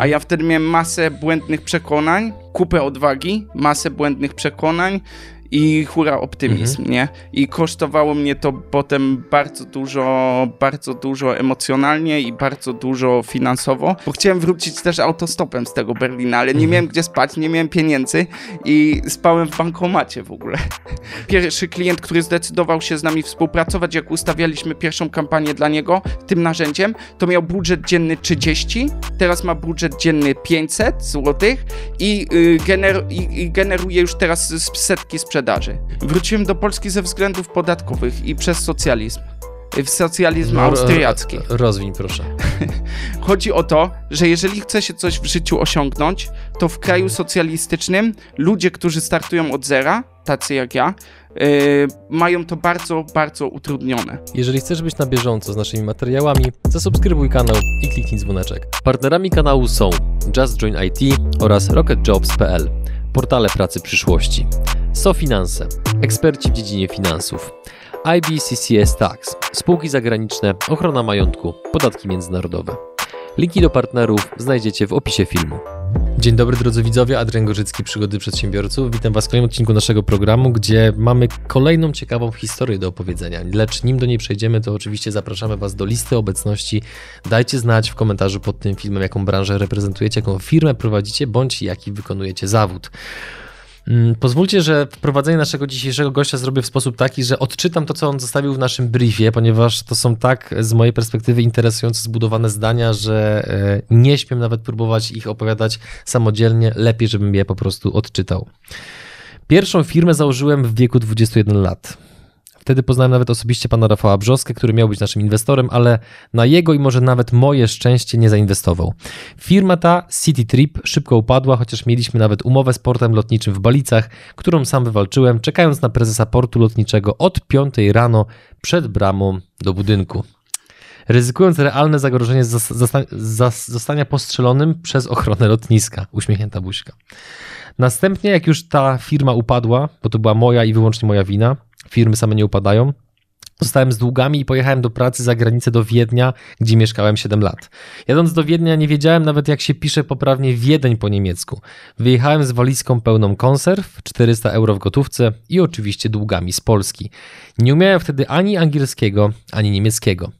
A ja wtedy miałem masę błędnych przekonań, kupę odwagi, masę błędnych przekonań i hura optymizm, nie? I kosztowało mnie to potem bardzo dużo, bardzo dużo emocjonalnie i bardzo dużo finansowo, bo chciałem wrócić też autostopem z tego Berlina, ale nie miałem gdzie spać, nie miałem pieniędzy i spałem w bankomacie w ogóle. Pierwszy klient, który zdecydował się z nami współpracować, jak ustawialiśmy pierwszą kampanię dla niego tym narzędziem, to miał budżet dzienny 30, teraz ma budżet dzienny 500 zł i, y, gener i, generuje już teraz setki sprzedaży. Wróciłem do Polski ze względów podatkowych i przez socjalizm. W socjalizm No, austriacki. ro- Rozwiń, proszę. Chodzi o to, że jeżeli chce się coś w życiu osiągnąć, to w kraju socjalistycznym ludzie, którzy startują od zera, tacy jak ja, yy, mają to bardzo, bardzo utrudnione. Jeżeli chcesz być na bieżąco z naszymi materiałami, zasubskrybuj kanał i kliknij dzwoneczek. Partnerami kanału są Just Join IT oraz RocketJobs.pl, portale pracy przyszłości. SoFinanse, eksperci w dziedzinie finansów. IBCCS Tax, spółki zagraniczne, ochrona majątku, podatki międzynarodowe. Linki do partnerów znajdziecie w opisie filmu. Dzień dobry drodzy widzowie, Adrian Gorzycki, Przygody Przedsiębiorców. Witam Was w kolejnym odcinku naszego programu, gdzie mamy kolejną ciekawą historię do opowiedzenia. Lecz nim do niej przejdziemy, to oczywiście zapraszamy Was do listy obecności. Dajcie znać w komentarzu pod tym filmem, jaką branżę reprezentujecie, jaką firmę prowadzicie, bądź jaki wykonujecie zawód. Mm, Pozwólcie, że wprowadzenie naszego dzisiejszego gościa zrobię w sposób taki, że odczytam to, co on zostawił w naszym briefie, ponieważ to są tak z mojej perspektywy interesująco zbudowane zdania, że e, nie śmiem nawet próbować ich opowiadać samodzielnie. Lepiej, żebym je po prostu odczytał. Pierwszą firmę założyłem w wieku 21 lat. Wtedy poznałem nawet osobiście pana Rafała Brzoskę, który miał być naszym inwestorem, ale na jego i może nawet moje szczęście nie zainwestował. Firma ta, City Trip, szybko upadła, chociaż mieliśmy nawet umowę z portem lotniczym w Balicach, którą sam wywalczyłem, czekając na prezesa portu lotniczego od 5 rano przed bramą do budynku. Ryzykując realne zagrożenie zostania postrzelonym przez ochronę lotniska. Uśmiechnięta buźka. Następnie, jak już ta firma upadła, bo to była moja i wyłącznie moja wina, firmy same nie upadają, Zostałem z długami i pojechałem do pracy za granicę do Wiednia, gdzie mieszkałem 7 lat. Jadąc do Wiednia nie wiedziałem nawet jak się pisze poprawnie Wiedeń po niemiecku. Wyjechałem z walizką pełną konserw, 400 euro w gotówce i oczywiście długami z Polski. Nie umiałem wtedy ani angielskiego, ani niemieckiego.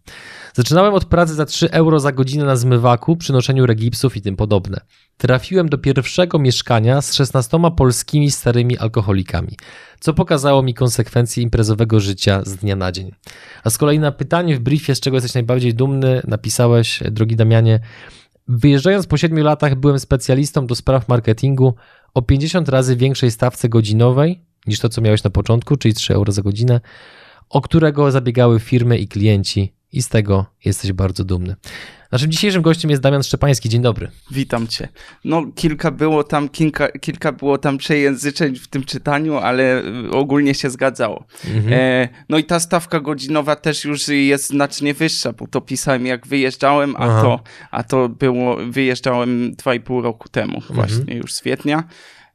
Zaczynałem od pracy za 3 euro za godzinę na zmywaku, przynoszeniu regipsów i tym podobne. Trafiłem do pierwszego mieszkania z 16 polskimi starymi alkoholikami, co pokazało mi konsekwencje imprezowego życia z dnia na dzień. A z kolei na pytanie w briefie, z czego jesteś najbardziej dumny, napisałeś, drogi Damianie, wyjeżdżając po 7 latach byłem specjalistą do spraw marketingu o 50 razy większej stawce godzinowej niż to, co miałeś na początku, czyli 3 euro za godzinę, o którego zabiegały firmy i klienci i z tego jesteś bardzo dumny. Naszym dzisiejszym gościem jest Damian Szczepański. Dzień dobry. Witam cię. No, kilka było tam, kilka, kilka było tam przejęzyczeń w tym czytaniu, ale y, ogólnie się zgadzało. E, no i ta stawka godzinowa też już jest znacznie wyższa, bo to pisałem jak wyjeżdżałem, a Aha. to, a to było, wyjeżdżałem dwa i pół roku temu, właśnie już z kwietnia.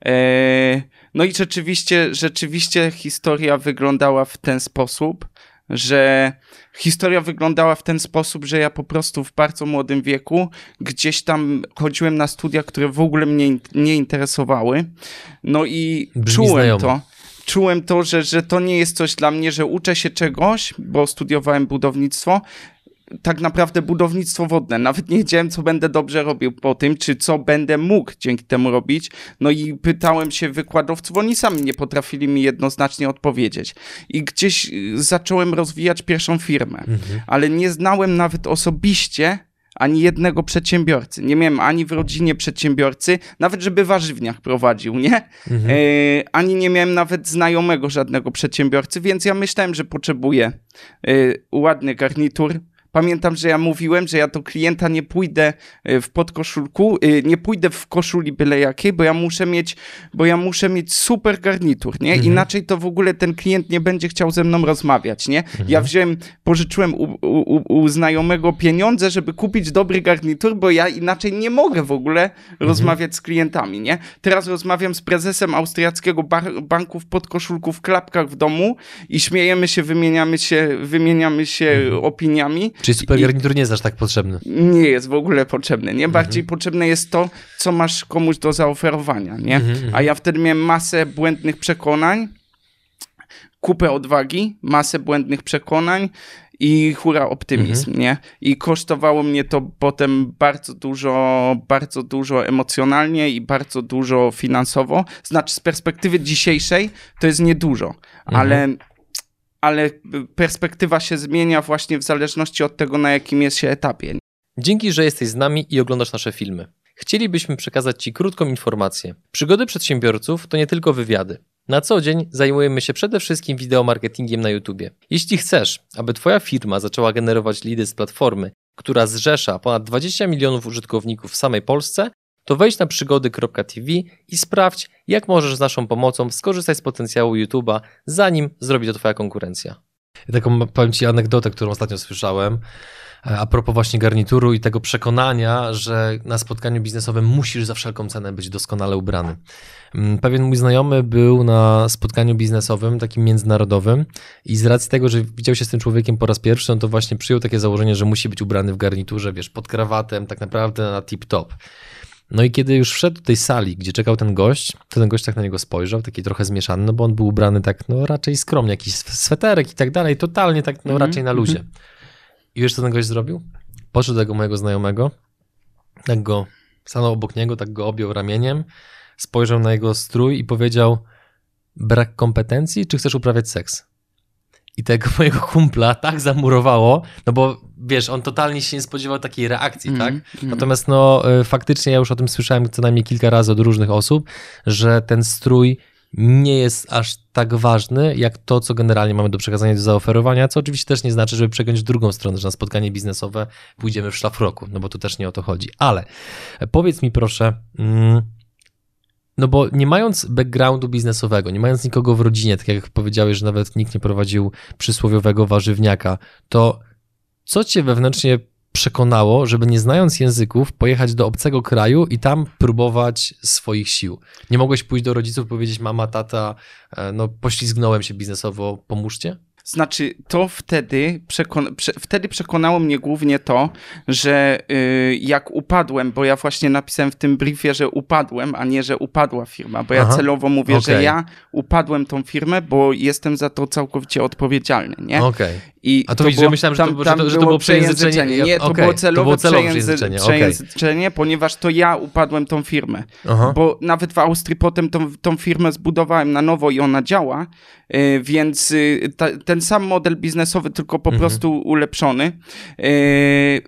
E, no i rzeczywiście, rzeczywiście historia wyglądała w ten sposób, że historia wyglądała w ten sposób, że ja po prostu w bardzo młodym wieku gdzieś tam chodziłem na studia, które w ogóle mnie nie interesowały. No i Brzmi czułem znajomo. to. Czułem to, że, że to nie jest coś dla mnie, że uczę się czegoś, bo studiowałem budownictwo. Tak naprawdę budownictwo wodne. Nawet nie wiedziałem, co będę dobrze robił po tym, czy co będę mógł dzięki temu robić. No i pytałem się wykładowców, oni sami nie potrafili mi jednoznacznie odpowiedzieć. I gdzieś y, zacząłem rozwijać pierwszą firmę, ale nie znałem nawet osobiście ani jednego przedsiębiorcy. Nie miałem ani w rodzinie przedsiębiorcy, nawet żeby warzywniach prowadził, nie? E, ani nie miałem nawet znajomego żadnego przedsiębiorcy, więc ja myślałem, że potrzebuję e, ładny garnitur. Pamiętam, że ja mówiłem, że ja do klienta nie pójdę e, w podkoszulku, e, nie pójdę w koszuli byle jakiej, bo ja muszę mieć, bo ja muszę mieć super garnitur, nie? Inaczej to w ogóle ten klient nie będzie chciał ze mną rozmawiać, nie? Ja wziąłem, pożyczyłem u, u, u- znajomego pieniądze, żeby kupić dobry garnitur, bo ja inaczej nie mogę w ogóle rozmawiać z klientami, nie? Teraz rozmawiam z prezesem austriackiego bar- banku w podkoszulku w klapkach w domu i śmiejemy się, wymieniamy się, wymieniamy się opiniami. Czyli super garnitur nie jest aż tak potrzebny. Nie jest w ogóle potrzebny. Nie bardziej mhm. potrzebne jest to, co masz komuś do zaoferowania, nie? Mhm, mhm. A ja wtedy miałem masę błędnych przekonań, kupę odwagi, masę błędnych przekonań i hura optymizm, mhm. nie? I kosztowało mnie to potem bardzo dużo, bardzo dużo emocjonalnie i bardzo dużo finansowo. Znaczy z perspektywy dzisiejszej to jest niedużo, mhm. ale ale perspektywa się zmienia właśnie w zależności od tego, na jakim jest się etapie. Dzięki, że jesteś z nami i oglądasz nasze filmy. Chcielibyśmy przekazać Ci krótką informację. Przygody przedsiębiorców to nie tylko wywiady. Na co dzień zajmujemy się przede wszystkim wideomarketingiem na YouTube. Jeśli chcesz, aby Twoja firma zaczęła generować lidy z platformy, która zrzesza ponad 20 milionów użytkowników w samej Polsce, to wejdź na przygody.tv i sprawdź, jak możesz z naszą pomocą skorzystać z potencjału YouTube'a, zanim zrobi to Twoja konkurencja. Ja taką powiem Ci anegdotę, którą ostatnio słyszałem. E, a propos właśnie garnituru i tego przekonania, że na spotkaniu biznesowym musisz za wszelką cenę być doskonale ubrany. Mm, pewien mój znajomy był na spotkaniu biznesowym, takim międzynarodowym, i z racji tego, że widział się z tym człowiekiem po raz pierwszy, on to właśnie przyjął takie założenie, że musi być ubrany w garniturze, wiesz, pod krawatem, tak naprawdę na tip-top. No i kiedy już wszedł do tej sali, gdzie czekał ten gość, to ten gość tak na niego spojrzał, taki trochę zmieszany, no bo on był ubrany tak, no raczej skromnie, jakiś sweterek i tak dalej, totalnie tak, no mm -hmm. raczej na luzie. -hmm. I wiesz, co ten gość zrobił? Podszedł do tego mojego znajomego, tak go stanął obok niego, tak go objął ramieniem, spojrzał na jego strój i powiedział: Brak kompetencji, czy chcesz uprawiać seks? I tego mojego kumpla tak zamurowało, no bo wiesz, on totalnie się nie spodziewał takiej reakcji, mm, tak? Mm. Natomiast no e, faktycznie ja już o tym słyszałem co najmniej kilka razy od różnych osób, że ten strój nie jest aż tak ważny, jak to, co generalnie mamy do przekazania, do zaoferowania, co oczywiście też nie znaczy, żeby przegiąć drugą stronę, że na spotkanie biznesowe pójdziemy w szlafroku, no bo tu też nie o to chodzi. Ale powiedz mi proszę, mm, no bo nie mając backgroundu biznesowego, nie mając nikogo w rodzinie, tak jak powiedziałeś, że nawet nikt nie prowadził przysłowiowego warzywniaka, to co cię wewnętrznie przekonało, żeby nie znając języków pojechać do obcego kraju i tam próbować swoich sił. Nie mogłeś pójść do rodziców powiedzieć mama, tata, e, no poślizgnąłem się biznesowo, pomóżcie? Znaczy, to wtedy, przekon prze wtedy przekonało mnie głównie to, że yy, jak upadłem, bo ja właśnie napisałem w tym briefie, że upadłem, a nie, że upadła firma, bo ja celowo mówię, okay. że ja upadłem tą firmę, bo jestem za to całkowicie odpowiedzialny, nie? Okay. I a to, to widzisz, było, ja myślałem, że, to, że, to, że to było przejęzyczenie. Nie, to okay. było celowe, było celowe przejęzyczenie, przejęzyczenie ponieważ to ja upadłem tą firmę. Aha. Bo nawet w Austrii potem tą, tą firmę zbudowałem na nowo i ona działa, yy, więc yy, ta, ten sam model biznesowy, tylko po mhm. prostu ulepszony. Yy,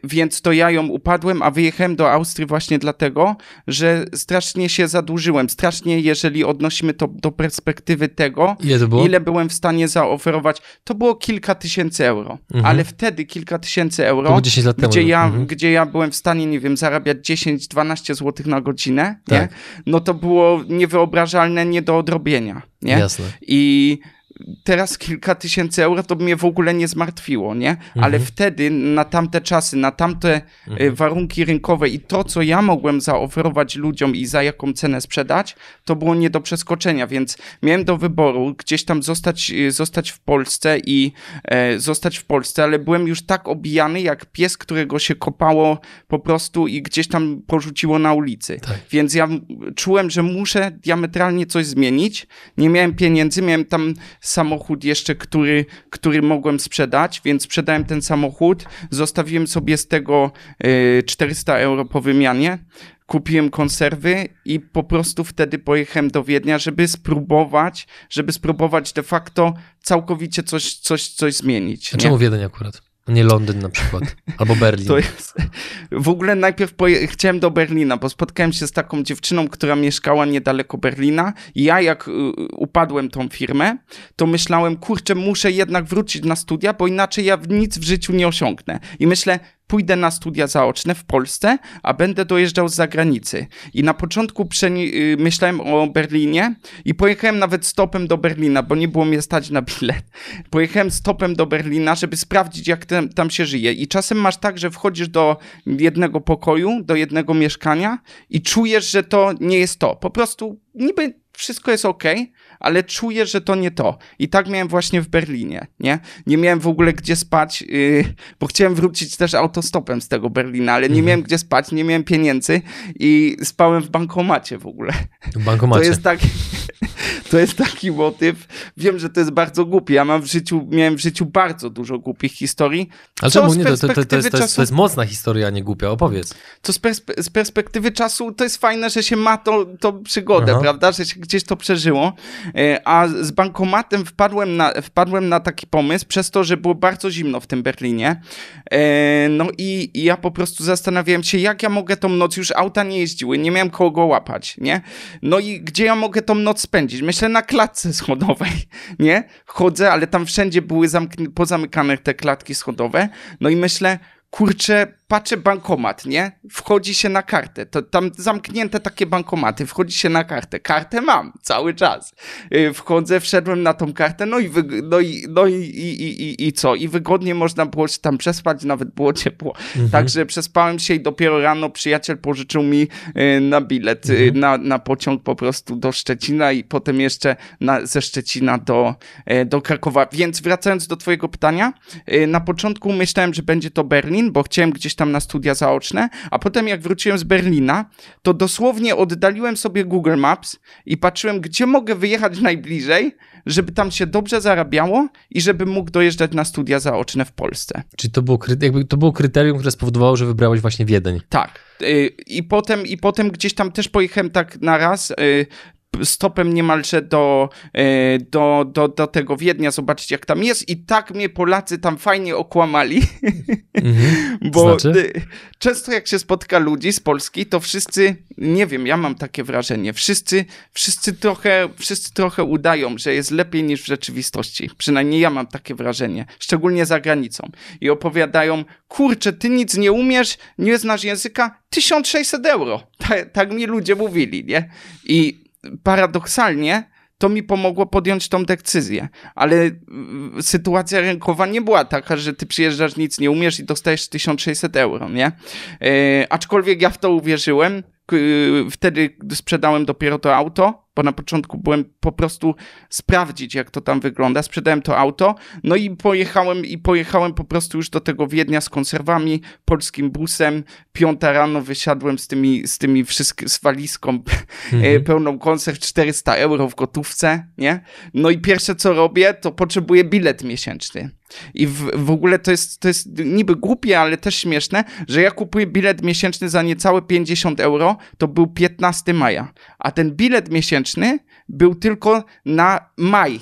więc to ja ją upadłem, a wyjechałem do Austrii właśnie dlatego, że strasznie się zadłużyłem. Strasznie, jeżeli odnosimy to do perspektywy tego, ile, ile byłem w stanie zaoferować. To było kilka tysięcy euro, mhm. ale wtedy kilka tysięcy euro, gdzie, ja, mhm. gdzie ja byłem w stanie, nie wiem, zarabiać 10-12 zł na godzinę, tak. nie? no to było niewyobrażalne, nie do odrobienia. Nie? Jasne. I teraz kilka tysięcy euro to mnie w ogóle nie zmartwiło, nie? Mhm. Ale wtedy na tamte czasy, na tamte e, mhm. warunki rynkowe i to, co ja mogłem zaoferować ludziom i za jaką cenę sprzedać, to było nie do przeskoczenia, więc miałem do wyboru gdzieś tam zostać, e, zostać w Polsce i e, zostać w Polsce, ale byłem już tak obijany jak pies, którego się kopało po prostu i gdzieś tam porzuciło na ulicy. Tak. Więc ja czułem, że muszę diametralnie coś zmienić. Nie miałem pieniędzy, miałem tam samochód jeszcze, który, który mogłem sprzedać, więc sprzedałem ten samochód, zostawiłem sobie z tego 400 e, euro po wymianie, kupiłem konserwy i po prostu wtedy pojechałem do Wiednia, żeby spróbować, żeby spróbować de facto całkowicie coś, coś, coś zmienić. A czemu Wiedeń akurat? Nie Londyn na przykład, albo Berlin. To jest... W ogóle najpierw poje... chciałem do Berlina, bo spotkałem się z taką dziewczyną, która mieszkała niedaleko Berlina i ja jak y, upadłem tą firmę, to myślałem, kurczę, muszę jednak wrócić na studia, bo inaczej ja nic w życiu nie osiągnę. I myślę, pójdę na studia zaoczne w Polsce, a będę dojeżdżał z zagranicy. I na początku y, myślałem o Berlinie i pojechałem nawet stopem do Berlina, bo nie było mnie stać na bilet. Pojechałem stopem do Berlina, żeby sprawdzić, jak tam, tam się żyje. I czasem masz tak, że wchodzisz do jednego pokoju, do jednego mieszkania i czujesz, że to nie jest to. Po prostu niby wszystko jest ok, ale czuję, że to nie to. I tak miałem właśnie w Berlinie, nie? Nie miałem w ogóle gdzie spać, yy, bo chciałem wrócić też autostopem z tego Berlina, ale nie Mhm. miałem gdzie spać, nie miałem pieniędzy i spałem w bankomacie w ogóle. W bankomacie. To jest taki, to jest taki motyw. Wiem, że to jest bardzo głupie. Ja mam w życiu, miałem w życiu bardzo dużo głupich historii. Ale czemu nie? To, to, to, jest, to, jest, to jest mocna historia, a nie głupia. Opowiedz. to z, perspe- z perspektywy czasu to jest fajne, że się ma to, to przygodę, Aha. prawda, że się gdzieś to przeżyło, a z bankomatem wpadłem na, wpadłem na taki pomysł przez to, że było bardzo zimno w tym Berlinie, E, no i, i ja po prostu zastanawiałem się, jak ja mogę tą noc, już auta nie jeździły, nie miałem kogo łapać, nie, no i gdzie ja mogę tą noc spędzić, myślę na klatce schodowej, nie, chodzę, ale tam wszędzie były pozamykane te klatki schodowe, no i myślę, kurczę, patrzę bankomat, nie? Wchodzi się na kartę. To tam zamknięte takie bankomaty, wchodzi się na kartę. Kartę mam cały czas. Yy, Wchodzę, wszedłem na tą kartę, no i, no i, no i, i, i, i, co? I wygodnie można było się tam przespać, nawet było ciepło. Także przespałem się i dopiero rano przyjaciel pożyczył mi yy, na bilet, yy, na, na pociąg po prostu do Szczecina i potem jeszcze na, ze Szczecina do, do Krakowa. Więc wracając do twojego pytania, na początku myślałem, że będzie to Berlin, bo chciałem gdzieś tam na studia zaoczne, a potem jak wróciłem z Berlina, to dosłownie oddaliłem sobie Google Maps i patrzyłem, gdzie mogę wyjechać najbliżej, żeby tam się dobrze zarabiało i żebym mógł dojeżdżać na studia zaoczne w Polsce. Czyli to było, jakby to było kryterium, które spowodowało, że wybrałeś właśnie Wiedeń. Tak. Y, I potem, I potem gdzieś tam też pojechałem tak na raz. Stopem niemalże do, y, do, do, do tego Wiednia, zobaczyć jak tam jest. I tak mnie Polacy tam fajnie okłamali. Mhm. Bo Znaczy? y, często jak się spotka ludzi z Polski, to wszyscy, nie wiem, ja mam takie wrażenie, wszyscy, wszyscy, trochę, wszyscy trochę udają, że jest lepiej niż w rzeczywistości. Przynajmniej ja mam takie wrażenie, szczególnie za granicą. I opowiadają, kurczę, ty nic nie umiesz, nie znasz języka, 1600 euro. Tak, tak mi ludzie mówili, nie? I paradoksalnie to mi pomogło podjąć tą decyzję. Ale y, sytuacja rynkowa nie była taka, że ty przyjeżdżasz, nic nie umiesz i dostajesz 1600 euro, nie? E, aczkolwiek ja w to uwierzyłem. Y, Wtedy sprzedałem dopiero to auto, bo na początku byłem po prostu sprawdzić, jak to tam wygląda. Sprzedałem to auto, no i pojechałem i pojechałem po prostu już do tego Wiednia z konserwami, polskim busem. Piąta rano wysiadłem z tymi, z tymi wszystkimi, z walizką e, pełną konserw 400 euro w gotówce, nie? No i pierwsze co robię, to potrzebuję bilet miesięczny. I w, w ogóle to jest, to jest niby głupie, ale też śmieszne, że ja kupuję bilet miesięczny za niecałe 50 euro, to był 15 maja, a ten bilet miesięczny był tylko na maj.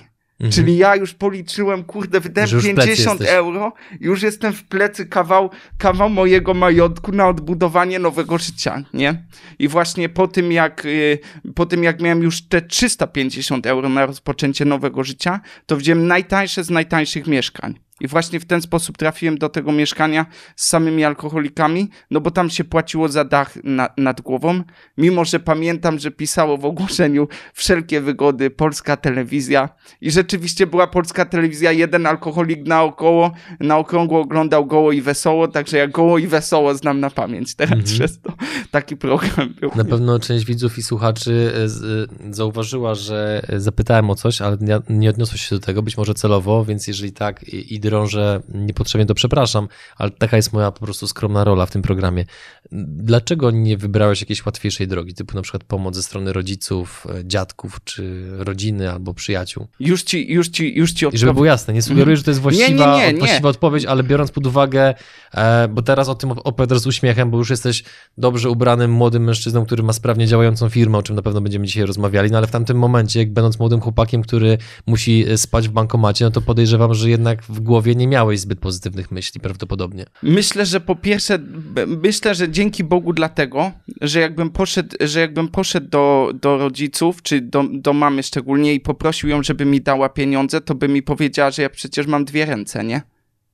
Czyli ja już policzyłem, kurde, wydałem Że już w plecy 50 jesteś. euro, już jestem w plecy kawał, kawał mojego majątku na odbudowanie nowego życia, nie? I właśnie po tym, jak, y, po tym jak miałem już te 350 euro na rozpoczęcie nowego życia, to wziąłem najtańsze z najtańszych mieszkań. I właśnie w ten sposób trafiłem do tego mieszkania z samymi alkoholikami, no bo tam się płaciło za dach na, nad głową, mimo że pamiętam, że pisało w ogłoszeniu wszelkie wygody, polska telewizja i rzeczywiście była polska telewizja, jeden alkoholik naokoło, na okrągło oglądał Goło i Wesoło, także ja Goło i Wesoło znam na pamięć teraz przez to. Taki program był. Na pewno część widzów i słuchaczy e, e, zauważyła, że e, zapytałem o coś, ale nie, odniosło się do tego, być może celowo, więc jeżeli tak i, i drążę niepotrzebnie, to przepraszam, ale taka jest moja po prostu skromna rola w tym programie. Dlaczego nie wybrałeś jakiejś łatwiejszej drogi, typu na przykład pomoc ze strony rodziców, e, dziadków, czy rodziny albo przyjaciół? Już ci, już ci, już ci I żeby odpowiem. było jasne, nie sugeruję, że to jest właściwa, Nie, nie, nie, właściwa odpowiedź, ale biorąc pod uwagę, e, bo teraz o tym opowiadasz z uśmiechem, bo już jesteś dobrze ubranym młodym mężczyzną, który ma sprawnie działającą firmę, o czym na pewno będziemy dzisiaj rozmawiali, no ale w tamtym momencie, jak będąc młodym chłopakiem, który musi e, spać w bankomacie, no to podejrzewam, że jednak w głowie nie miałeś zbyt pozytywnych myśli prawdopodobnie. Myślę, że po pierwsze, myślę, że dzięki Bogu dlatego, że jakbym poszedł, że jakbym poszedł do, do rodziców, czy do, do mamy szczególnie i poprosił ją, żeby mi dała pieniądze, to by mi powiedziała, że ja przecież mam dwie ręce, nie?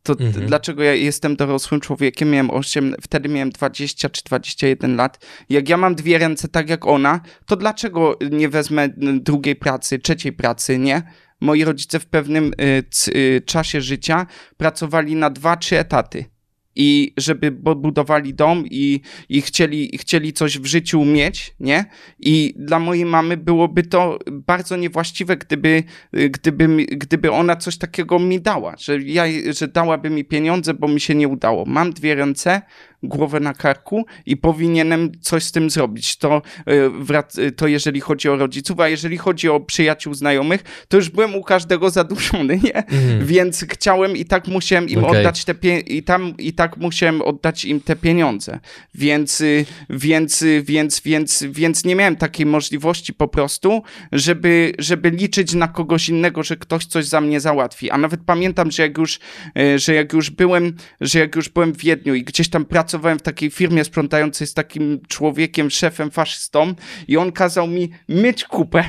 To Mhm. dlaczego ja jestem dorosłym człowiekiem, miałem 8, wtedy miałem 20 czy 21 lat. Jak ja mam dwie ręce tak jak ona, to dlaczego nie wezmę drugiej pracy, trzeciej pracy, nie? Moi rodzice w pewnym y, c- y, czasie życia pracowali na dwa, trzy etaty. I żeby budowali dom i, i, chcieli, i chcieli coś w życiu mieć, nie? I dla mojej mamy byłoby to bardzo niewłaściwe, gdyby, gdyby, gdyby ona coś takiego mi dała, że, ja, że dałaby mi pieniądze, bo mi się nie udało. Mam dwie ręce, głowę na karku i powinienem coś z tym zrobić. To, e, to jeżeli chodzi o rodziców, a jeżeli chodzi o przyjaciół, znajomych, to już byłem u każdego zadłużony, nie? Mm. Więc chciałem i tak musiałem im okay. oddać te i tam i tak musiałem oddać im te pieniądze. Więc, y, więc, y, więc, więc, więc nie miałem takiej możliwości po prostu, żeby, żeby liczyć na kogoś innego, że ktoś coś za mnie załatwi. A nawet pamiętam, że jak już, y, że jak już byłem, że jak już byłem w Wiedniu i gdzieś tam pracowałem pracowałem w takiej firmie sprzątającej z takim człowiekiem, szefem, faszystą i on kazał mi myć kupę.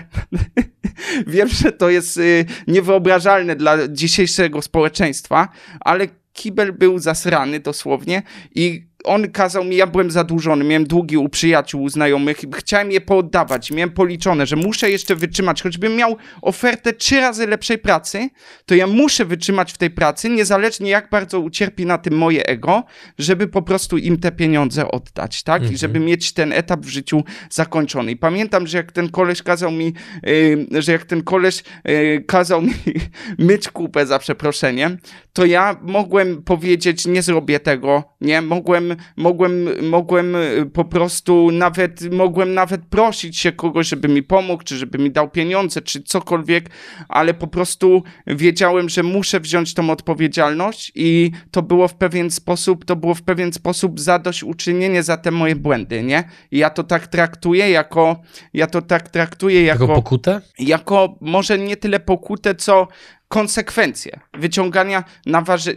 Wiem, że to jest y, niewyobrażalne dla dzisiejszego społeczeństwa, ale kibel był zasrany dosłownie i on kazał mi, ja byłem zadłużony, miałem długi u przyjaciół, u znajomych, chciałem je pooddawać, miałem policzone, że muszę jeszcze wytrzymać, choćbym miał ofertę trzy razy lepszej pracy, to ja muszę wytrzymać w tej pracy, niezależnie jak bardzo ucierpi na tym moje ego, żeby po prostu im te pieniądze oddać, tak? Mhm. I żeby mieć ten etap w życiu zakończony. I pamiętam, że jak ten koleś kazał mi, yy, że jak ten koleś yy, kazał mi myć kupę za przeproszeniem, to ja mogłem powiedzieć, nie zrobię tego, nie? Mogłem mogłem, mogłem y, po prostu nawet, mogłem nawet prosić się kogoś, żeby mi pomógł, czy żeby mi dał pieniądze, czy cokolwiek, ale po prostu wiedziałem, że muszę wziąć tą odpowiedzialność i to było w pewien sposób, to było w pewien sposób zadośćuczynienie za te moje błędy, nie? I ja to tak traktuję jako, ja to tak traktuję jako... Jako pokutę? Jako może nie tyle pokutę, co konsekwencje wyciągania naważy...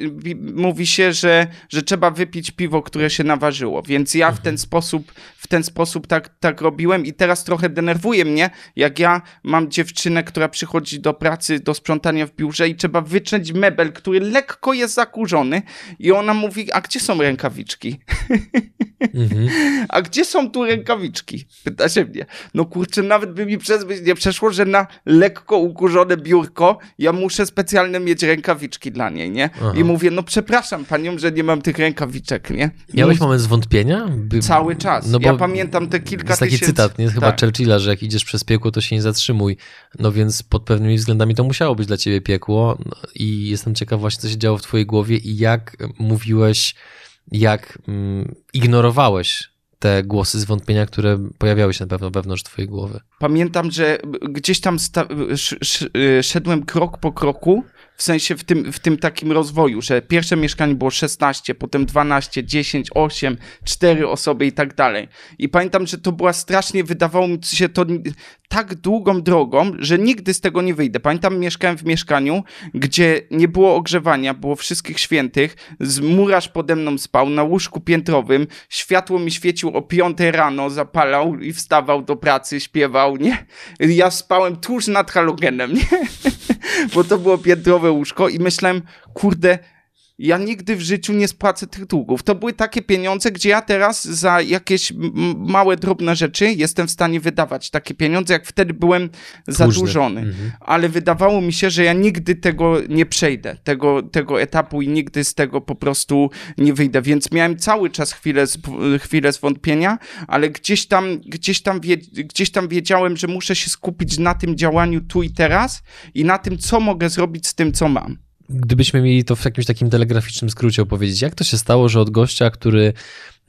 mówi się, że, że trzeba wypić piwo, które się naważyło, więc ja w ten mhm. sposób w ten sposób tak, tak robiłem i teraz trochę denerwuje mnie, jak ja mam dziewczynę, która przychodzi do pracy, do sprzątania w biurze i trzeba wyciąć mebel, który lekko jest zakurzony i ona mówi, a gdzie są rękawiczki? Mhm. a gdzie są tu rękawiczki? Pyta się mnie. No kurczę, nawet by mi przez nie przeszło, że na lekko ukurzone biurko ja muszę specjalne mieć rękawiczki dla niej, nie? Aha. I mówię, no przepraszam panią, że nie mam tych rękawiczek, nie? Miałeś moment zwątpienia? By... Cały czas. No ja pamiętam te kilka jest taki tysięcy... cytat, nie? Chyba tak. Churchilla, że jak idziesz przez piekło, to się nie zatrzymuj. No więc pod pewnymi względami to musiało być dla ciebie piekło no i jestem ciekaw właśnie, co się działo w twojej głowie i jak mówiłeś, jak mm, ignorowałeś te głosy zwątpienia, które pojawiały się na pewno wewnątrz twojej głowy. Pamiętam, że gdzieś tam szedłem krok po kroku, w sensie w tym, w tym takim rozwoju, że pierwsze mieszkanie było 16, potem 12, 10, 8, 4 osoby i tak dalej. I pamiętam, że to była strasznie, wydawało mi się to tak długą drogą, że nigdy z tego nie wyjdę. Pamiętam, mieszkałem w mieszkaniu, gdzie nie było ogrzewania, było wszystkich świętych, murarz pode mną spał na łóżku piętrowym, światło mi świecił o 5 rano, zapalał i wstawał do pracy, śpiewał, nie? Ja spałem tuż nad halogenem, nie? Bo to było piętrowe łóżko i myślałem, kurde, ja nigdy w życiu nie spłacę tych długów. To były takie pieniądze, gdzie ja teraz za jakieś małe, drobne rzeczy jestem w stanie wydawać takie pieniądze, jak wtedy byłem zadłużony. Mhm. Ale wydawało mi się, że ja nigdy tego nie przejdę, tego, tego etapu i nigdy z tego po prostu nie wyjdę. Więc miałem cały czas chwilę, chwilę zwątpienia, ale gdzieś tam, gdzieś, tam wie, gdzieś tam wiedziałem, że muszę się skupić na tym działaniu tu i teraz i na tym, co mogę zrobić z tym, co mam. Gdybyśmy mieli to w jakimś takim telegraficznym skrócie opowiedzieć, jak to się stało, że od gościa, który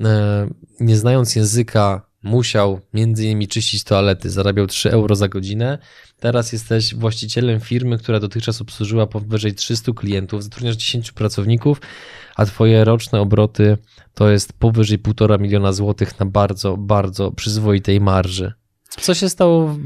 e, nie znając języka musiał między innymi czyścić toalety, zarabiał 3 euro za godzinę, teraz jesteś właścicielem firmy, która dotychczas obsłużyła powyżej 300 klientów, zatrudniasz 10 pracowników, a twoje roczne obroty to jest powyżej 1,5 miliona złotych na bardzo, bardzo przyzwoitej marży. Co się stało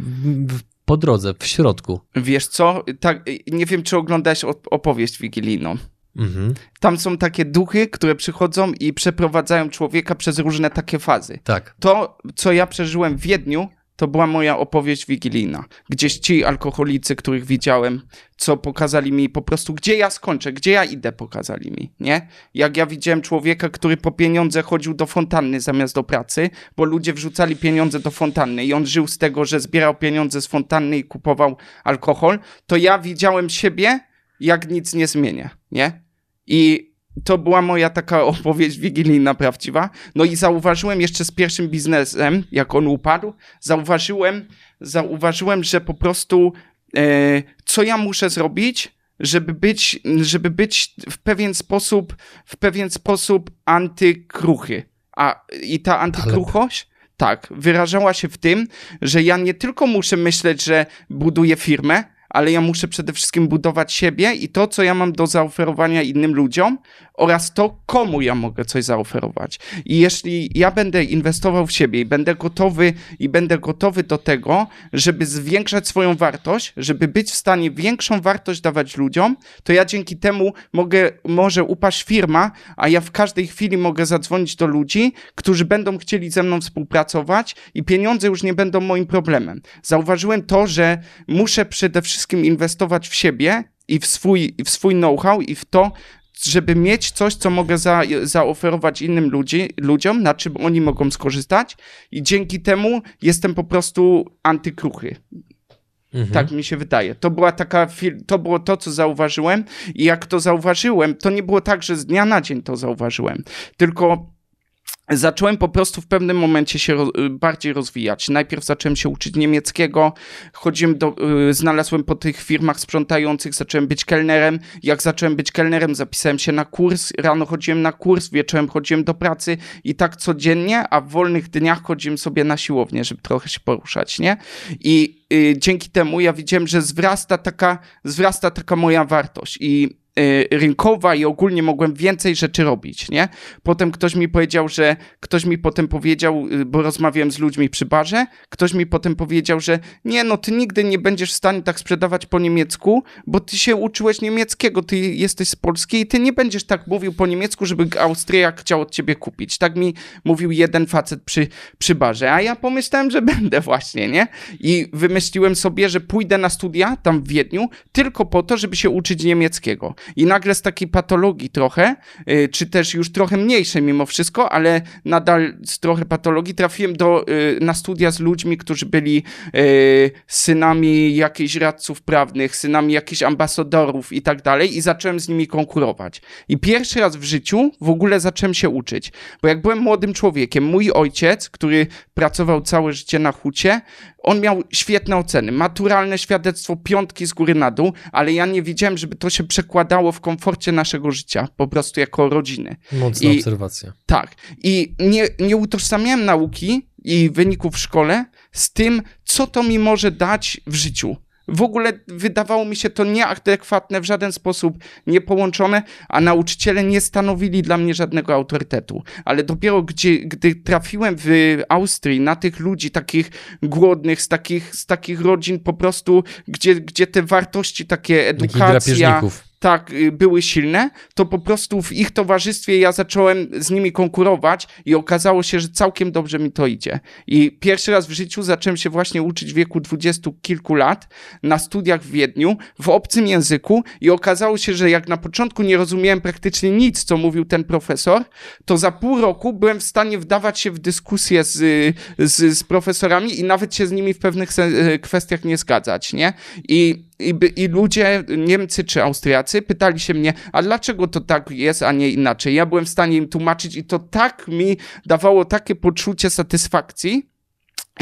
w po drodze, w środku. Wiesz co, tak, nie wiem, czy oglądałeś opowieść wigilijną. Mhm. Tam są takie duchy, które przychodzą i przeprowadzają człowieka przez różne takie fazy. Tak. To, co ja przeżyłem w Wiedniu, to była moja opowieść wigilijna. Gdzieś ci alkoholicy, których widziałem, co pokazali mi po prostu, gdzie ja skończę, gdzie ja idę, pokazali mi, nie? Jak ja widziałem człowieka, który po pieniądze chodził do fontanny zamiast do pracy, bo ludzie wrzucali pieniądze do fontanny i on żył z tego, że zbierał pieniądze z fontanny i kupował alkohol, to ja widziałem siebie, jak nic nie zmienia, nie? I to była moja taka opowieść wigilijna prawdziwa. No i zauważyłem jeszcze z pierwszym biznesem, jak on upadł, zauważyłem, zauważyłem, że po prostu e, co ja muszę zrobić, żeby być, żeby być w pewien sposób, w pewien sposób antykruchy. A i ta antykruchość, tak, wyrażała się w tym, że ja nie tylko muszę myśleć, że buduję firmę, ale ja muszę przede wszystkim budować siebie i to, co ja mam do zaoferowania innym ludziom oraz to, komu ja mogę coś zaoferować. I jeśli ja będę inwestował w siebie i będę gotowy i będę gotowy do tego, żeby zwiększać swoją wartość, żeby być w stanie większą wartość dawać ludziom, to ja dzięki temu mogę, może upaść firma, a ja w każdej chwili mogę zadzwonić do ludzi, którzy będą chcieli ze mną współpracować i pieniądze już nie będą moim problemem. Zauważyłem to, że muszę przede wszystkim inwestować w siebie i w swój, w swój know-how i w to, żeby mieć coś, co mogę za, zaoferować innym ludzi, ludziom, na czym oni mogą skorzystać i dzięki temu jestem po prostu antykruchy. Mhm. Tak mi się wydaje. To była taka, to było to, co zauważyłem i jak to zauważyłem, to nie było tak, że z dnia na dzień to zauważyłem, tylko zacząłem po prostu w pewnym momencie się y, bardziej rozwijać. Najpierw zacząłem się uczyć niemieckiego, chodziłem do, y, znalazłem po tych firmach sprzątających, zacząłem być kelnerem. Jak zacząłem być kelnerem, zapisałem się na kurs, rano chodziłem na kurs, wieczorem chodziłem do pracy i tak codziennie, a w wolnych dniach chodziłem sobie na siłownię, żeby trochę się poruszać, nie? I y, dzięki temu ja widziałem, że zwrasta taka, zwrasta taka moja wartość i rynkowa i ogólnie mogłem więcej rzeczy robić, nie? Potem ktoś mi powiedział, że ktoś mi potem powiedział, y, bo rozmawiałem z ludźmi przy barze, ktoś mi potem powiedział, że nie, no ty nigdy nie będziesz w stanie tak sprzedawać po niemiecku, bo ty się uczyłeś niemieckiego, ty jesteś z Polski i ty nie będziesz tak mówił po niemiecku, żeby Austriak chciał od ciebie kupić. Tak mi mówił jeden facet przy, przy barze, a ja pomyślałem, że będę właśnie, nie? I wymyśliłem sobie, że pójdę na studia tam w Wiedniu tylko po to, żeby się uczyć niemieckiego. I nagle z takiej patologii trochę, y, czy też już trochę mniejszej mimo wszystko, ale nadal z trochę patologii trafiłem do, y, na studia z ludźmi, którzy byli y, synami jakichś radców prawnych, synami jakichś ambasadorów i tak dalej i zacząłem z nimi konkurować. I pierwszy raz w życiu w ogóle zacząłem się uczyć, bo jak byłem młodym człowiekiem, mój ojciec, który pracował całe życie na hucie, on miał świetne oceny, maturalne świadectwo, piątki z góry na dół, ale ja nie widziałem, żeby to się przekładało w komforcie naszego życia, po prostu jako rodziny. Mocna I, obserwacja. Tak. I nie, nie utożsamiałem nauki i wyników w szkole z tym, co to mi może dać w życiu. W ogóle wydawało mi się to nieadekwatne, w żaden sposób niepołączone, a nauczyciele nie stanowili dla mnie żadnego autorytetu. Ale dopiero gdzie, gdy trafiłem w Austrii na tych ludzi takich głodnych, z takich, z takich rodzin po prostu, gdzie, gdzie te wartości takie edukacja tak y, były silne, to po prostu w ich towarzystwie ja zacząłem z nimi konkurować i okazało się, że całkiem dobrze mi to idzie. I pierwszy raz w życiu zacząłem się właśnie uczyć w wieku dwudziestu kilku lat na studiach w Wiedniu w obcym języku i okazało się, że jak na początku nie rozumiałem praktycznie nic, co mówił ten profesor, to za pół roku byłem w stanie wdawać się w dyskusję z, z, z profesorami i nawet się z nimi w pewnych kwestiach nie zgadzać, nie? I i, I ludzie, Niemcy czy Austriacy, pytali się mnie, a dlaczego to tak jest, a nie inaczej? Ja byłem w stanie im tłumaczyć i to tak mi dawało takie poczucie satysfakcji,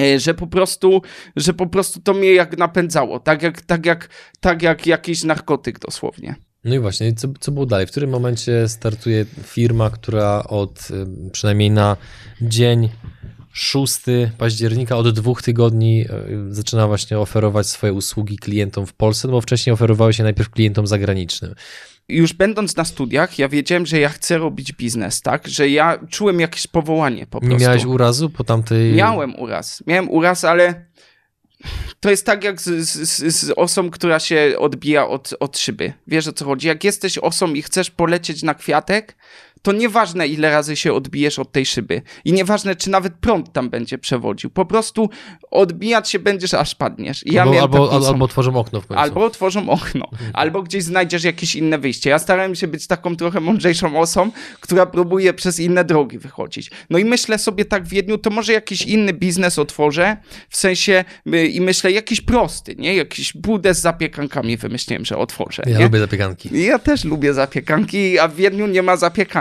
e, że po prostu, że po prostu to mnie jak napędzało, tak jak, tak jak, tak jak jakiś narkotyk dosłownie. No i właśnie, co, co było dalej? W którym momencie startuje firma, która od przynajmniej na dzień 6 października od dwóch tygodni e, zaczyna właśnie oferować swoje usługi klientom w Polsce, no bo wcześniej oferowały się najpierw klientom zagranicznym już będąc na studiach, ja wiedziałem, że ja chcę robić biznes, tak? Że ja czułem jakieś powołanie po prostu. Nie miałeś urazu po tamtej... Miałem uraz. Miałem uraz, ale to jest tak jak z, z, z osą, która się odbija od, od szyby. Wiesz o co chodzi? Jak jesteś osą i chcesz polecieć na kwiatek, to nieważne ile razy się odbijesz od tej szyby i nieważne czy nawet prąd tam będzie przewodził, po prostu odbijać się będziesz aż padniesz. I ja albo, albo, albo, otworzą okno w końcu. Albo otworzą okno, albo gdzieś znajdziesz jakieś inne wyjście. Ja starałem się być taką trochę mądrzejszą osobą, która próbuje przez inne drogi wychodzić. No i myślę sobie tak w Wiedniu, to może jakiś inny biznes otworzę, w sensie y, i myślę jakiś prosty, nie? Jakiś budę z zapiekankami wymyśliłem, że otworzę. Ja nie? lubię zapiekanki. Ja też lubię zapiekanki, a w Wiedniu nie ma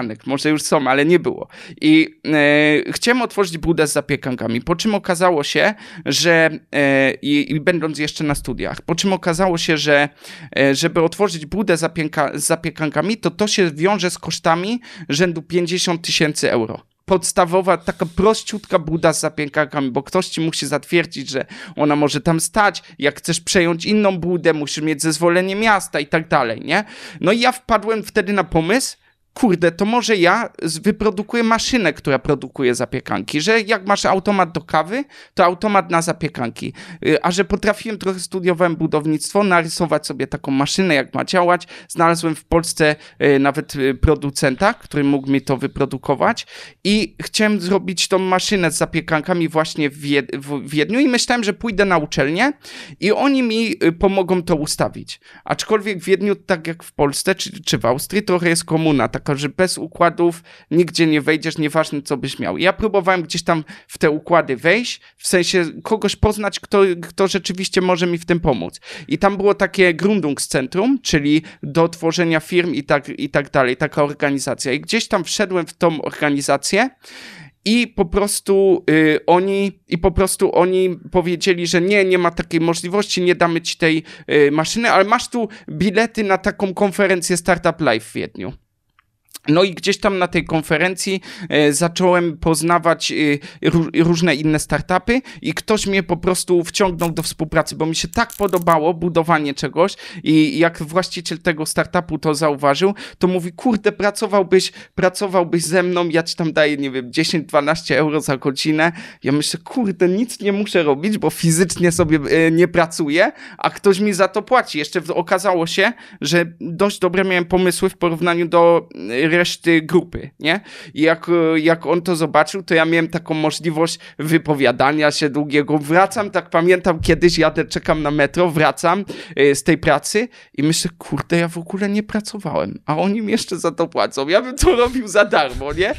zapiekanek. Może już są, ale nie było. I e, chciałem otworzyć budę z zapiekankami, po czym okazało się, że e, i, i będąc jeszcze na studiach, po czym okazało się, że e, żeby otworzyć budę zapieka, z zapiekankami, to to się wiąże z kosztami rzędu 50 tysięcy euro. Podstawowa, taka prościutka buda z zapiekankami, bo ktoś ci musi zatwierdzić, że ona może tam stać. Jak chcesz przejąć inną budę, musisz mieć zezwolenie miasta i tak dalej, nie? No i ja wpadłem wtedy na pomysł, kurde, to może ja wyprodukuję maszynę, która produkuje zapiekanki, że jak masz automat do kawy, to automat na zapiekanki. Y, A że potrafiłem, trochę studiowałem budownictwo, narysować sobie taką maszynę, jak ma działać. Znalazłem w Polsce y, nawet y, producenta, który mógł mi to wyprodukować i chciałem zrobić tą maszynę z zapiekankami właśnie w, Wied- w Wiedniu i myślałem, że pójdę na uczelnię i oni mi pomogą to ustawić. Aczkolwiek w Wiedniu, tak jak w Polsce czy, czy w Austrii, trochę jest komuna, taka, że bez układów nigdzie nie wejdziesz, nieważne co byś miał. Ja próbowałem gdzieś tam w te układy wejść, w sensie kogoś poznać, kto, kto rzeczywiście może mi w tym pomóc. I tam było takie Gründungscentrum, czyli do tworzenia firm i tak, i tak dalej, taka organizacja. I gdzieś tam wszedłem w tą organizację i po prostu y, oni i po prostu oni powiedzieli, że nie, nie ma takiej możliwości, nie damy ci tej y, maszyny, ale masz tu bilety na taką konferencję Startup Live w Wiedniu. No i gdzieś tam na tej konferencji e, zacząłem poznawać e, ró- różne inne startupy i ktoś mnie po prostu wciągnął do współpracy, bo mi się tak podobało budowanie czegoś i jak właściciel tego startupu to zauważył, to mówi, kurde, pracowałbyś, pracowałbyś ze mną, ja ci tam daję, nie wiem, 10-12 euro za godzinę. Ja myślę, kurde, nic nie muszę robić, bo fizycznie sobie e, nie pracuję, a ktoś mi za to płaci. Jeszcze okazało się, że dość dobre miałem pomysły w porównaniu do reszty grupy, nie? I jak, jak on to zobaczył, to ja miałem taką możliwość wypowiadania się długiego. Wracam, tak pamiętam, kiedyś jadę, czekam na metro, wracam e, z tej pracy i myślę, kurde, ja w ogóle nie pracowałem, a oni mi jeszcze za to płacą. Ja bym to robił za darmo, nie?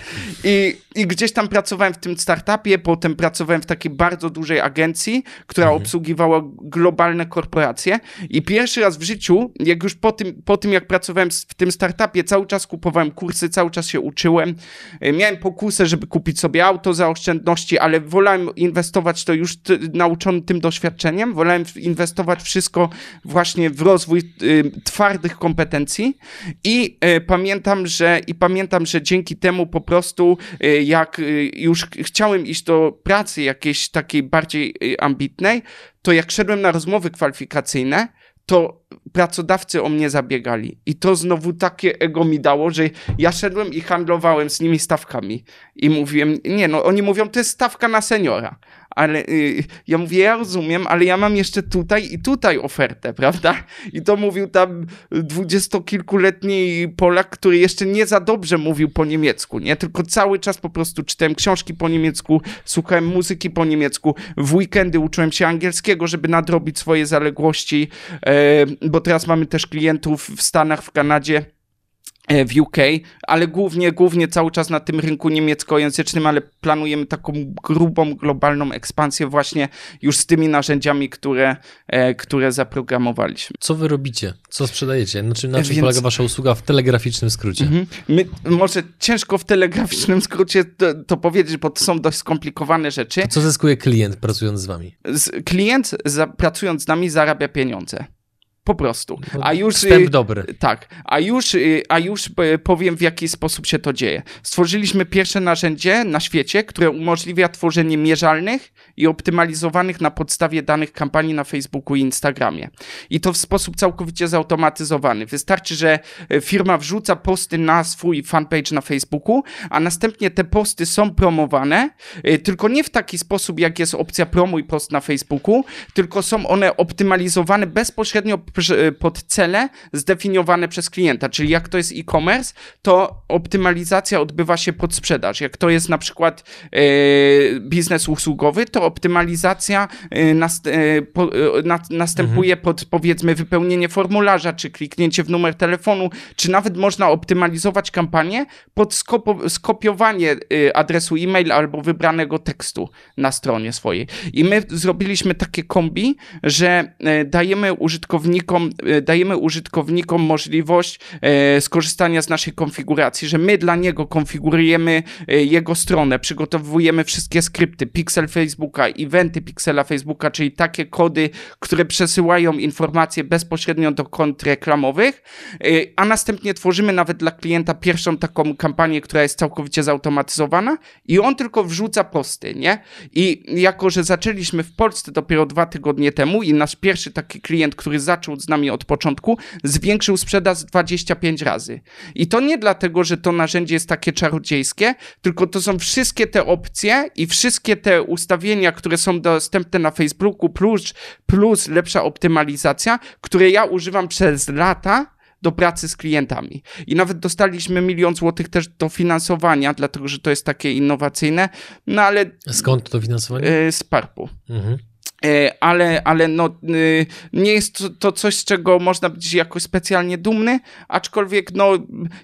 I, i gdzieś tam pracowałem w tym startupie, potem pracowałem w takiej bardzo dużej agencji, która obsługiwała globalne korporacje i pierwszy raz w życiu, jak już po tym, po tym jak pracowałem w tym startupie, cały czas kupowałem kursy, cały czas się uczyłem. E, Miałem pokusę, żeby kupić sobie auto za oszczędności, ale wolałem inwestować to już t- nauczony tym doświadczeniem, wolałem inwestować wszystko właśnie w rozwój y, twardych kompetencji i y, pamiętam, że i pamiętam, że dzięki temu po prostu jak już ch- chciałem iść do pracy jakiejś takiej bardziej ambitnej, to jak szedłem na rozmowy kwalifikacyjne, to pracodawcy o mnie zabiegali. I to znowu takie ego mi dało, że ja szedłem i handlowałem z nimi stawkami. I mówiłem, nie no, oni mówią, to jest stawka na seniora. Ale y, ja mówię, ja rozumiem, ale ja mam jeszcze tutaj i tutaj ofertę, prawda? I to mówił tam dwudziestokilkuletni Polak, który jeszcze nie za dobrze mówił po niemiecku, nie? Tylko cały czas po prostu czytałem książki po niemiecku, słuchałem muzyki po niemiecku, w weekendy uczyłem się angielskiego, żeby nadrobić swoje zaległości, e, bo teraz mamy też klientów w Stanach, w Kanadzie, e, w UK, ale głównie, głównie cały czas na tym rynku niemieckojęzycznym, ale planujemy taką grubą, globalną ekspansję właśnie już z tymi narzędziami, które, e, które zaprogramowaliśmy. Co wy robicie? Co sprzedajecie? Znaczy, na czym Więc- polega wasza usługa w telegraficznym skrócie? Mhm. My, może ciężko w telegraficznym skrócie to, to powiedzieć, bo to są dość skomplikowane rzeczy. Co zyskuje klient pracując z wami? Z, klient za, pracując z nami zarabia pieniądze. Po prostu. A już. Wstęp y, dobry. Tak, a już, y, a już y, powiem, w jaki sposób się to dzieje. Stworzyliśmy pierwsze narzędzie na świecie, które umożliwia tworzenie mierzalnych i optymalizowanych na podstawie danych kampanii na Facebooku i Instagramie. I to w sposób całkowicie zautomatyzowany. Wystarczy, że firma wrzuca posty na swój fanpage na Facebooku, a następnie te posty są promowane, tylko nie w taki sposób, jak jest opcja promuj post na Facebooku, tylko są one optymalizowane bezpośrednio pod cele zdefiniowane przez klienta, czyli jak to jest e-commerce, to optymalizacja odbywa się pod sprzedaż. Jak to jest na przykład e, biznes usługowy, to optymalizacja e, nast, e, po, na, następuje pod powiedzmy wypełnienie formularza, czy kliknięcie w numer telefonu, czy nawet można optymalizować kampanię pod skopo, skopiowanie adresu e-mail albo wybranego tekstu na stronie swojej. I my zrobiliśmy takie kombi, że dajemy użytkownikom, e, dajemy użytkownikom możliwość e, skorzystania z naszej konfiguracji, że my dla niego konfigurujemy e, jego stronę, przygotowujemy wszystkie skrypty, pixel Facebooka, eventy pixela Facebooka, czyli takie kody, które przesyłają informacje bezpośrednio do kont reklamowych, a następnie tworzymy nawet dla klienta pierwszą taką kampanię, która jest całkowicie zautomatyzowana i on tylko wrzuca posty, nie? I jako, że zaczęliśmy w Polsce dopiero dwa tygodnie temu i nasz pierwszy taki klient, który zaczął z nami od początku, zwiększył sprzedaż 25 razy. I to nie dlatego, że to narzędzie jest takie czarodziejskie, tylko to są wszystkie te opcje i wszystkie te ustawienia, które są dostępne na Facebooku, plus, plus lepsza optymalizacja, które ja używam przez lata do pracy z klientami. I nawet dostaliśmy milion złotych też dofinansowania, dlatego że to jest takie innowacyjne, no ale Skąd to dofinansowanie? e, z PARP-u. Mhm. E, ale, ale no, y, nie jest to, to coś, z czego można być jakoś specjalnie dumny, aczkolwiek no,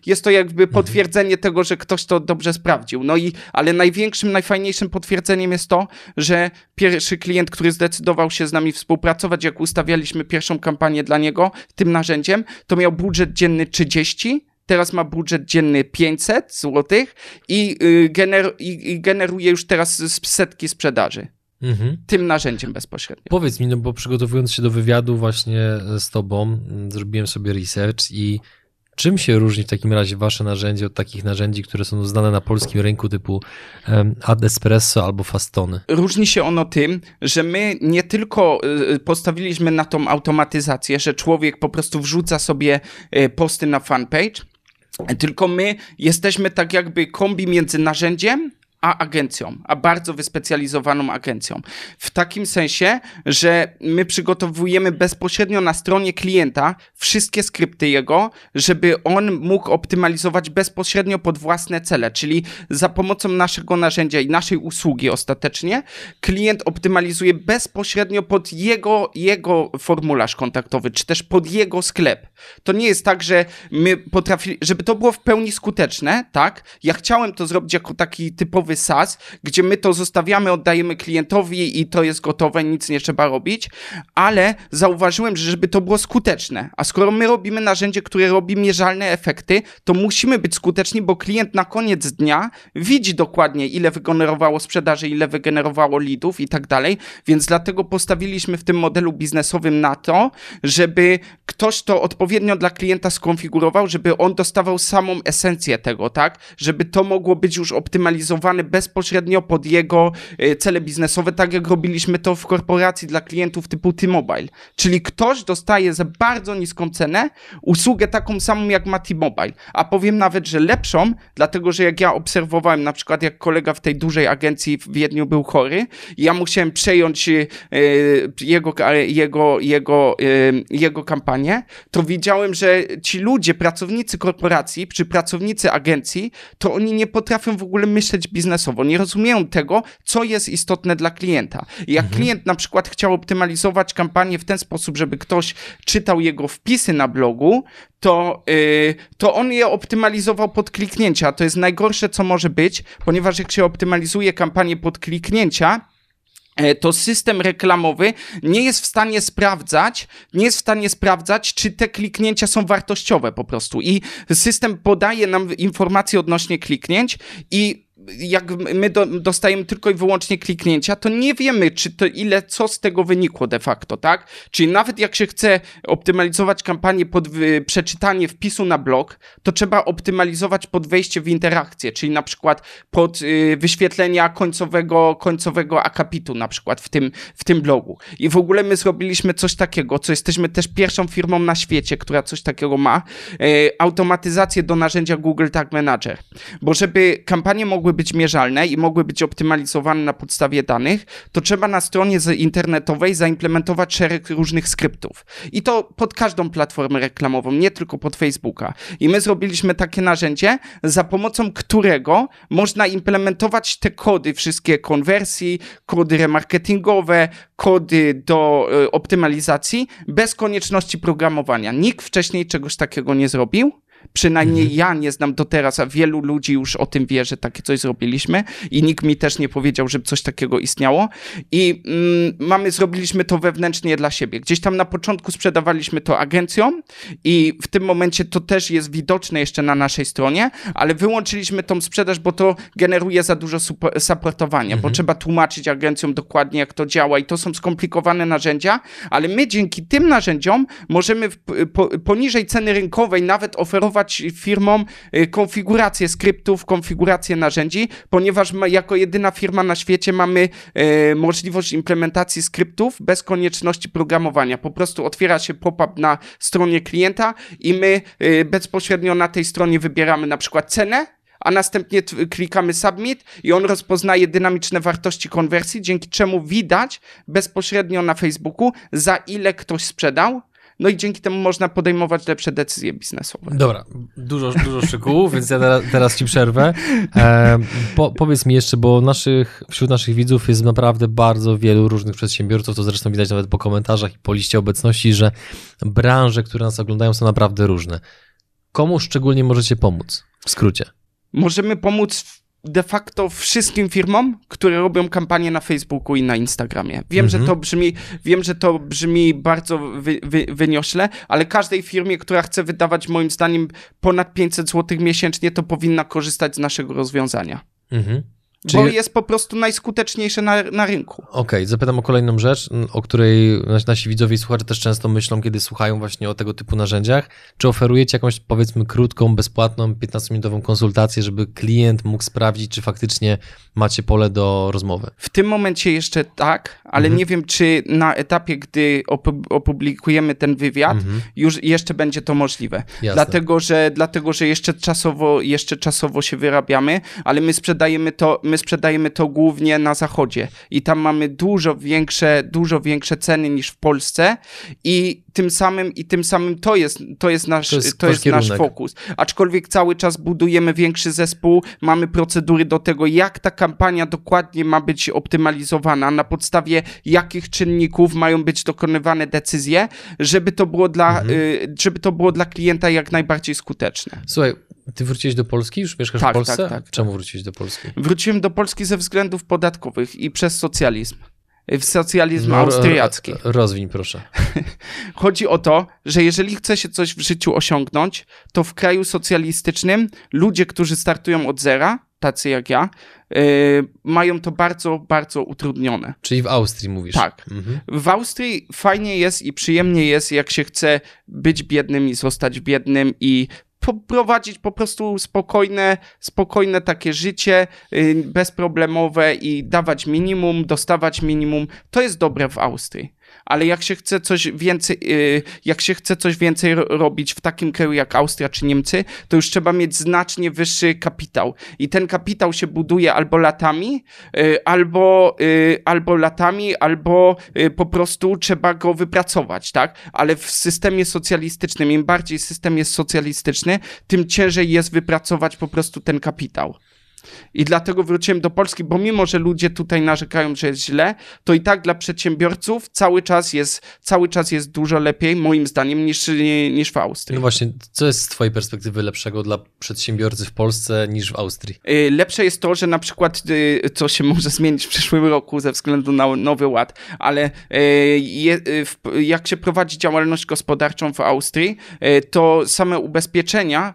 jest to jakby potwierdzenie tego, że ktoś to dobrze sprawdził. No i, ale największym, najfajniejszym potwierdzeniem jest to, że pierwszy klient, który zdecydował się z nami współpracować, jak ustawialiśmy pierwszą kampanię dla niego tym narzędziem, to miał budżet dzienny 30, Teraz ma budżet dzienny 500 zł i, y, gener- i, generuje już teraz setki sprzedaży Mhm. tym narzędziem bezpośrednio. Powiedz mi, no bo przygotowując się do wywiadu właśnie z tobą, zrobiłem sobie research i czym się różni w takim razie wasze narzędzie od takich narzędzi, które są znane na polskim rynku typu Ad Espresso albo Fastony? Różni się ono tym, że my nie tylko y, postawiliśmy na tą automatyzację, że człowiek po prostu wrzuca sobie y, posty na fanpage, tylko my jesteśmy tak jakby kombi między narzędziem a agencją, a bardzo wyspecjalizowaną agencją. W takim sensie, że my przygotowujemy bezpośrednio na stronie klienta wszystkie skrypty jego, żeby on mógł optymalizować bezpośrednio pod własne cele, czyli za pomocą naszego narzędzia i naszej usługi ostatecznie klient optymalizuje bezpośrednio pod jego, jego formularz kontaktowy, czy też pod jego sklep. To nie jest tak, że my potrafili, żeby to było w pełni skuteczne, tak? Ja chciałem to zrobić jako taki typowy SaaS, gdzie my to zostawiamy, oddajemy klientowi i to jest gotowe, nic nie trzeba robić, ale zauważyłem, że żeby to było skuteczne, a skoro my robimy narzędzie, które robi mierzalne efekty, to musimy być skuteczni, bo klient na koniec dnia widzi dokładnie, ile wygenerowało sprzedaży, ile wygenerowało leadów i tak dalej, więc dlatego postawiliśmy w tym modelu biznesowym na to, żeby ktoś to odpowiednio dla klienta skonfigurował, żeby on dostawał samą esencję tego, tak? Żeby to mogło być już optymalizowane bezpośrednio pod jego e, cele biznesowe, tak jak robiliśmy to w korporacji dla klientów typu T-Mobile. Czyli ktoś dostaje za bardzo niską cenę usługę taką samą jak ma T-Mobile. A powiem nawet, że lepszą, dlatego że jak ja obserwowałem, na przykład jak kolega w tej dużej agencji w Wiedniu był chory, ja musiałem przejąć jego, e, jego, jego, e, jego kampanię, to widziałem, że ci ludzie, pracownicy korporacji czy pracownicy agencji, to oni nie potrafią w ogóle myśleć biznesowo, nie rozumieją tego, co jest istotne dla klienta. Jak klient na przykład chciał optymalizować kampanię w ten sposób, żeby ktoś czytał jego wpisy na blogu, to, yy, to on je optymalizował pod kliknięcia. To jest najgorsze, co może być, ponieważ jak się optymalizuje kampanię pod kliknięcia, e, to system reklamowy nie jest w stanie sprawdzać, nie jest w stanie sprawdzać, czy te kliknięcia są wartościowe po prostu. I system podaje nam informacje odnośnie kliknięć i jak my do, dostajemy tylko i wyłącznie kliknięcia, to nie wiemy, czy to ile, co z tego wynikło de facto, tak? Czyli nawet jak się chce optymalizować kampanię pod przeczytanie wpisu na blog, to trzeba optymalizować pod wejście w interakcję, czyli na przykład pod y, wyświetlenia końcowego, końcowego akapitu na przykład w tym, w tym blogu. I w ogóle my zrobiliśmy coś takiego, co jesteśmy też pierwszą firmą na świecie, która coś takiego ma, e, automatyzację do narzędzia Google Tag Manager. Bo żeby kampanie mogły być mierzalne i mogły być optymalizowane na podstawie danych, to trzeba na stronie internetowej zaimplementować szereg różnych skryptów. I to pod każdą platformę reklamową, nie tylko pod Facebooka. I my zrobiliśmy takie narzędzie, za pomocą którego można implementować te kody, wszystkie konwersji, kody remarketingowe, kody do y, optymalizacji bez konieczności programowania. Nikt wcześniej czegoś takiego nie zrobił. Przynajmniej mhm. ja nie znam do teraz, a wielu ludzi już o tym wie, że takie coś zrobiliśmy i nikt mi też nie powiedział, żeby coś takiego istniało. I mm, mamy, zrobiliśmy to wewnętrznie dla siebie. Gdzieś tam na początku sprzedawaliśmy to agencjom i w tym momencie to też jest widoczne jeszcze na naszej stronie, ale wyłączyliśmy tą sprzedaż, bo to generuje za dużo supportowania, mhm. bo trzeba tłumaczyć agencjom dokładnie, jak to działa i to są skomplikowane narzędzia, ale my dzięki tym narzędziom możemy w, po, poniżej ceny rynkowej nawet oferować firmom y, konfigurację skryptów, konfigurację narzędzi, ponieważ jako jedyna firma na świecie mamy e, możliwość implementacji skryptów bez konieczności programowania. Po prostu otwiera się pop-up na stronie klienta i my e, bezpośrednio na tej stronie wybieramy na przykład cenę, a następnie klikamy submit i on rozpoznaje dynamiczne wartości konwersji, dzięki czemu widać bezpośrednio na Facebooku, za ile ktoś sprzedał, no i dzięki temu można podejmować lepsze decyzje biznesowe. Dobra, dużo, dużo szczegółów, więc ja teraz, teraz ci przerwę. E, po, powiedz mi jeszcze, bo naszych, wśród naszych widzów jest naprawdę bardzo wielu różnych przedsiębiorców, to zresztą widać nawet po komentarzach i po liście obecności, że branże, które nas oglądają są naprawdę różne. Komu szczególnie możecie pomóc? W skrócie. Możemy pomóc de facto wszystkim firmom, które robią kampanie na Facebooku i na Instagramie. Wiem, że to brzmi, wiem, że to brzmi bardzo wy, wy, wyniośle, ale każdej firmie, która chce wydawać moim zdaniem ponad 500 zł miesięcznie, to powinna korzystać z naszego rozwiązania. Mhm. Czyli... Bo jest po prostu najskuteczniejsze na, na rynku. Okej, okay, zapytam o kolejną rzecz, o której nasi widzowie i słuchacze też często myślą, kiedy słuchają właśnie o tego typu narzędziach. Czy oferujecie jakąś, powiedzmy, krótką, bezpłatną, 15-minutową konsultację, żeby klient mógł sprawdzić, czy faktycznie macie pole do rozmowy? W tym momencie jeszcze tak, ale mhm. nie wiem, czy na etapie, gdy opublikujemy ten wywiad, mhm. już jeszcze będzie to możliwe. Jasne. Dlatego, że, dlatego, że jeszcze czasowo, jeszcze czasowo się wyrabiamy, ale my sprzedajemy to, my my sprzedajemy to głównie na zachodzie i tam mamy dużo większe, dużo większe ceny niż w Polsce i tym samym i tym samym to jest, to jest nasz, to jest, to jest nasz fokus. Aczkolwiek cały czas budujemy większy zespół, mamy procedury do tego, jak ta kampania dokładnie ma być optymalizowana, na podstawie jakich czynników mają być dokonywane decyzje, żeby to było dla, mhm. y, żeby to było dla klienta jak najbardziej skuteczne. Słuchaj, ty wróciłeś do Polski? Już mieszkasz tak, w Polsce? Tak, tak. Czemu wróciłeś do Polski? Wróciłem do Polski ze względów podatkowych i przez socjalizm. W socjalizm no, austriacki. Rozwiń, proszę. Chodzi o to, że jeżeli chce się coś w życiu osiągnąć, to w kraju socjalistycznym ludzie, którzy startują od zera, tacy jak ja, yy, mają to bardzo, bardzo utrudnione. Czyli w Austrii mówisz? Tak. Mhm. W Austrii fajnie jest i przyjemnie jest, jak się chce być biednym i zostać biednym i poprowadzić po prostu spokojne, spokojne takie życie, yy, bezproblemowe i dawać minimum, dostawać minimum. To jest dobre w Austrii ale jak się chce coś więcej, y, jak się chce coś więcej robić w takim kraju jak Austria czy Niemcy, to już trzeba mieć znacznie wyższy kapitał. I ten kapitał się buduje albo latami, y, albo, y, albo latami, albo po prostu trzeba go wypracować, tak? Ale w systemie socjalistycznym, im bardziej system jest socjalistyczny, tym ciężej jest wypracować po prostu ten kapitał. I dlatego wróciłem do Polski, bo mimo, że ludzie tutaj narzekają, że jest źle, to i tak dla przedsiębiorców cały czas jest, cały czas jest dużo lepiej, moim zdaniem, niż, niż w Austrii. No właśnie, co jest z twojej perspektywy lepszego dla przedsiębiorcy w Polsce niż w Austrii? Y, lepsze jest to, że na przykład, y, co się może zmienić w przyszłym roku ze względu na nowy ład, ale y, jak się prowadzi działalność gospodarczą w Austrii, to same ubezpieczenia,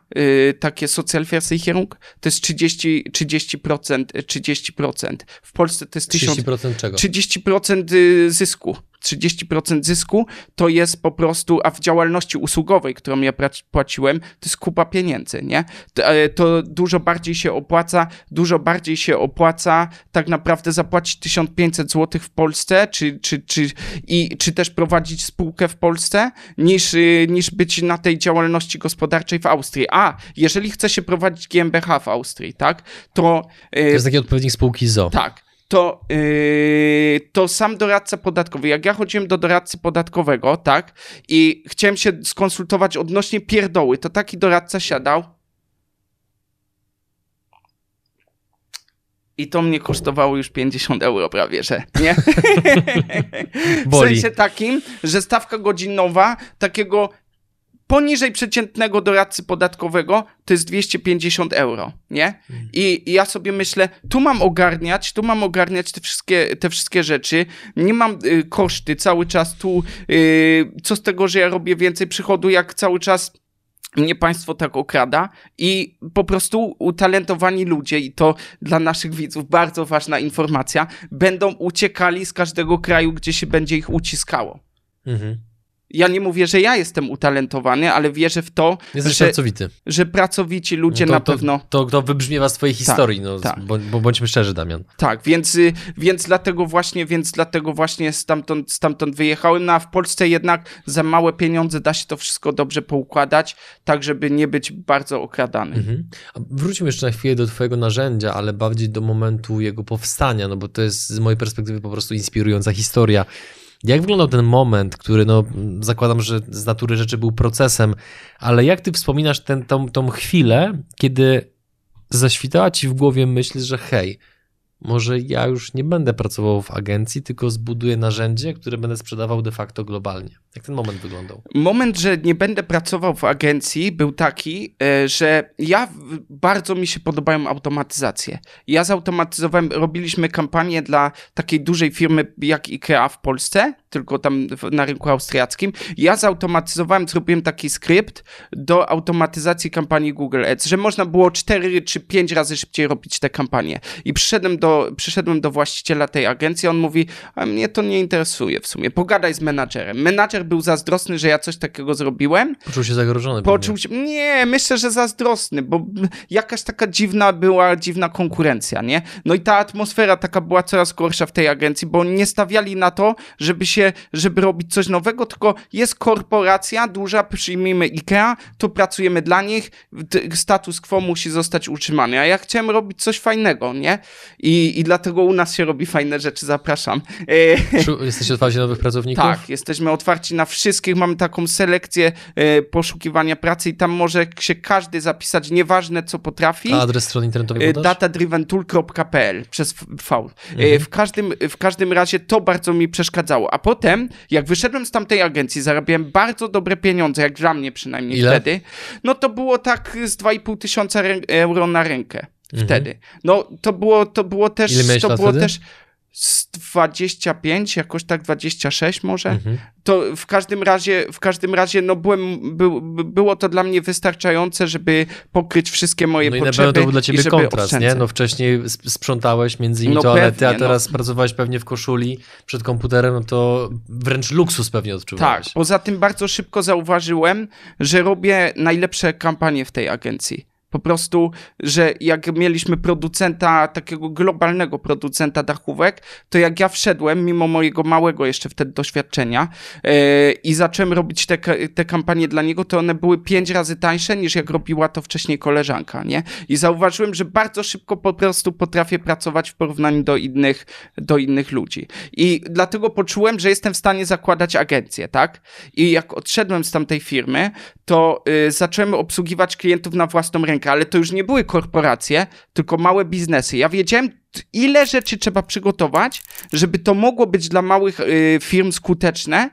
takie Sozialversicherung, to jest 30, 30%, 30%. W Polsce to jest 30% 1000, czego? 30% y, zysku. 30% zysku to jest po prostu, a w działalności usługowej, którą ja płaciłem, to jest kupa pieniędzy, nie? To, e, to dużo bardziej się opłaca, dużo bardziej się opłaca tak naprawdę zapłacić 1500 zł w Polsce, czy, czy, czy, i, czy też prowadzić spółkę w Polsce, niż, y, niż być na tej działalności gospodarczej w Austrii. A, jeżeli chce się prowadzić GmbH w Austrii, tak, to... Y, to jest taki odpowiednik spółki ZO. Tak, to, yy, to sam doradca podatkowy. Jak ja chodziłem do doradcy podatkowego, tak, i chciałem się skonsultować odnośnie pierdoły, to taki doradca siadał. I to mnie kosztowało już 50 euro prawie, że nie? w sensie takim, że stawka godzinowa takiego poniżej przeciętnego doradcy podatkowego to jest 250 euro, nie? I, I, ja sobie myślę, tu mam ogarniać, tu mam ogarniać te wszystkie, te wszystkie rzeczy, nie mam y, koszty cały czas tu, y, co z tego, że ja robię więcej przychodu, jak cały czas mnie państwo tak okrada i po prostu utalentowani ludzie, i to dla naszych widzów bardzo ważna informacja, będą uciekali z każdego kraju, gdzie się będzie ich uciskało. Mhm ja nie mówię, że ja jestem utalentowany, ale wierzę w to, Jesteś że, pracowity. że pracowici ludzie no to, na pewno... To, to, to wybrzmiewa z twojej tak, historii, no, tak. Bo, bądźmy szczerzy, Damian. Tak, więc, y, więc dlatego właśnie, więc dlatego właśnie stamtąd, stamtąd wyjechałem, no a w Polsce jednak za małe pieniądze da się to wszystko dobrze poukładać, tak żeby nie być bardzo okradanym. Mhm. Wróćmy jeszcze na chwilę do twojego narzędzia, ale bardziej do momentu jego powstania, no bo to jest z mojej perspektywy po prostu inspirująca historia. Jak wyglądał ten moment, który no, zakładam, że z natury rzeczy był procesem, ale jak ty wspominasz ten, tą, tą chwilę, kiedy zaświtała ci w głowie myśl, że hej, może ja już nie będę pracował w agencji, tylko zbuduję narzędzie, które będę sprzedawał de facto globalnie. Jak ten moment wyglądał? Moment, że nie będę pracował w agencji, był taki, e, że ja bardzo mi się podobają automatyzacje. Ja zautomatyzowałem, robiliśmy kampanię dla takiej dużej firmy jak IKEA w Polsce, tylko tam na rynku austriackim. Ja zautomatyzowałem, zrobiłem taki skrypt do automatyzacji kampanii Google Ads, że można było 4 czy 5 razy szybciej robić te kampanie. I przyszedłem do, przyszedłem do właściciela tej agencji, on mówi, a mnie to nie interesuje w sumie, pogadaj z menadżerem. Menadżer był zazdrosny, że ja coś takiego zrobiłem. Poczuł się zagrożony. Poczuł się, nie, myślę, że zazdrosny, bo jakaś taka dziwna była, dziwna konkurencja, nie? No i ta atmosfera taka była coraz gorsza w tej agencji, bo nie stawiali na to, żeby się, żeby robić coś nowego, tylko jest korporacja duża, przyjmijmy IKEA, to pracujemy dla nich, status quo musi zostać utrzymany, a ja chciałem robić coś fajnego, nie? I, i dlatego u nas się robi fajne rzeczy, zapraszam. Jesteście otwarci na nowych pracowników? Tak, jesteśmy otwarci na wszystkich, mamy taką selekcję e, poszukiwania pracy i tam może się każdy zapisać, nieważne co potrafi. A adres strony internetowej e, datadriventool.pl przez V. E, mhm. W, każdym, w każdym razie to bardzo mi przeszkadzało. A potem, jak wyszedłem z tamtej agencji, zarabiałem bardzo dobre pieniądze, jak dla mnie przynajmniej Ile? wtedy, no to było tak z 2,5 tysiąca euro na rękę. Mhm. Wtedy. No to było, to było też. To było wtedy? też z 25, jakoś tak 26 może. Mhm. To w każdym razie, w każdym razie, no byłem, by, było to dla mnie wystarczające, żeby pokryć wszystkie moje no potrzeby. No i na pewno to był dla ciebie kontrast, nie? No wcześniej sprzątałeś między innymi no toalety, pewnie, a teraz no. pracowałeś pewnie w koszuli przed komputerem, no to wręcz luksus pewnie odczuwałeś. Tak, poza tym bardzo szybko zauważyłem, że robię najlepsze kampanie w tej agencji. Po prostu, że jak mieliśmy producenta, takiego globalnego producenta dachówek, to jak ja wszedłem, mimo mojego małego jeszcze wtedy doświadczenia yy, i zacząłem robić te, te kampanie dla niego, to one były pięć razy tańsze niż jak robiła to wcześniej koleżanka, nie? I zauważyłem, że bardzo szybko po prostu potrafię pracować w porównaniu do innych, do innych ludzi. I dlatego poczułem, że jestem w stanie zakładać agencję, tak? I jak odszedłem z tamtej firmy, to yy, zacząłem obsługiwać klientów na własną rękę rękę, ale to już nie były korporacje, tylko małe biznesy. Ja wiedziałem, ile rzeczy trzeba przygotować, żeby to mogło być dla małych y, firm skuteczne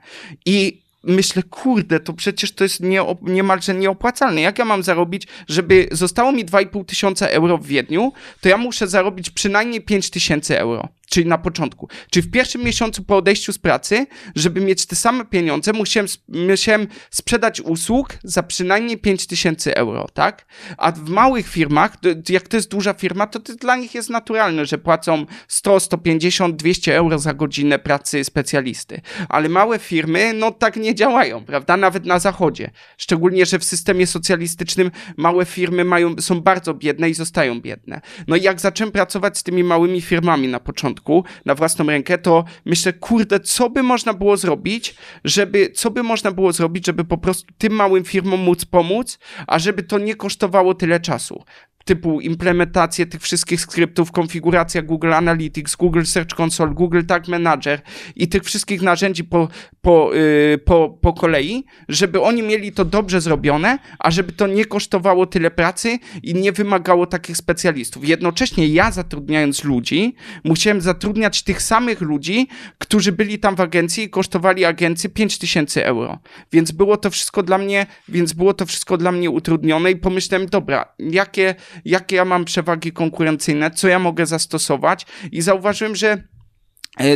i myślę, kurde, to przecież to jest nie, niemalże nieopłacalne. Jak ja mam zarobić, żeby zostało mi 2,5 tysiąca euro w Wiedniu, to ja muszę zarobić przynajmniej 5 tysięcy euro. Czyli na początku. Czyli w pierwszym miesiącu po odejściu z pracy, żeby mieć te same pieniądze, musiałem, musiałem sprzedać usług za przynajmniej 5000 euro, tak? A w małych firmach, jak to jest duża firma, to, to dla nich jest naturalne, że płacą 100, 150, 200 euro za godzinę pracy specjalisty. Ale małe firmy, no tak nie działają, prawda? Nawet na zachodzie. Szczególnie, że w systemie socjalistycznym małe firmy mają, są bardzo biedne i zostają biedne. No i jak zacząłem pracować z tymi małymi firmami na początku, na własną rękę, to myślę, kurde, co by można było zrobić, żeby, co by można było zrobić, żeby po prostu tym małym firmom móc pomóc, a żeby to nie kosztowało tyle czasu typu implementację tych wszystkich skryptów, konfiguracja Google Analytics, Google Search Console, Google Tag Manager i tych wszystkich narzędzi po, po, yy, po, po kolei, żeby oni mieli to dobrze zrobione, a żeby to nie kosztowało tyle pracy i nie wymagało takich specjalistów. Jednocześnie ja zatrudniając ludzi, musiałem zatrudniać tych samych ludzi, którzy byli tam w agencji i kosztowali agencję 5000 euro. Więc było to wszystko dla mnie, więc było to wszystko dla mnie utrudnione i pomyślałem, dobra, jakie jakie ja mam przewagi konkurencyjne, co ja mogę zastosować. I zauważyłem, że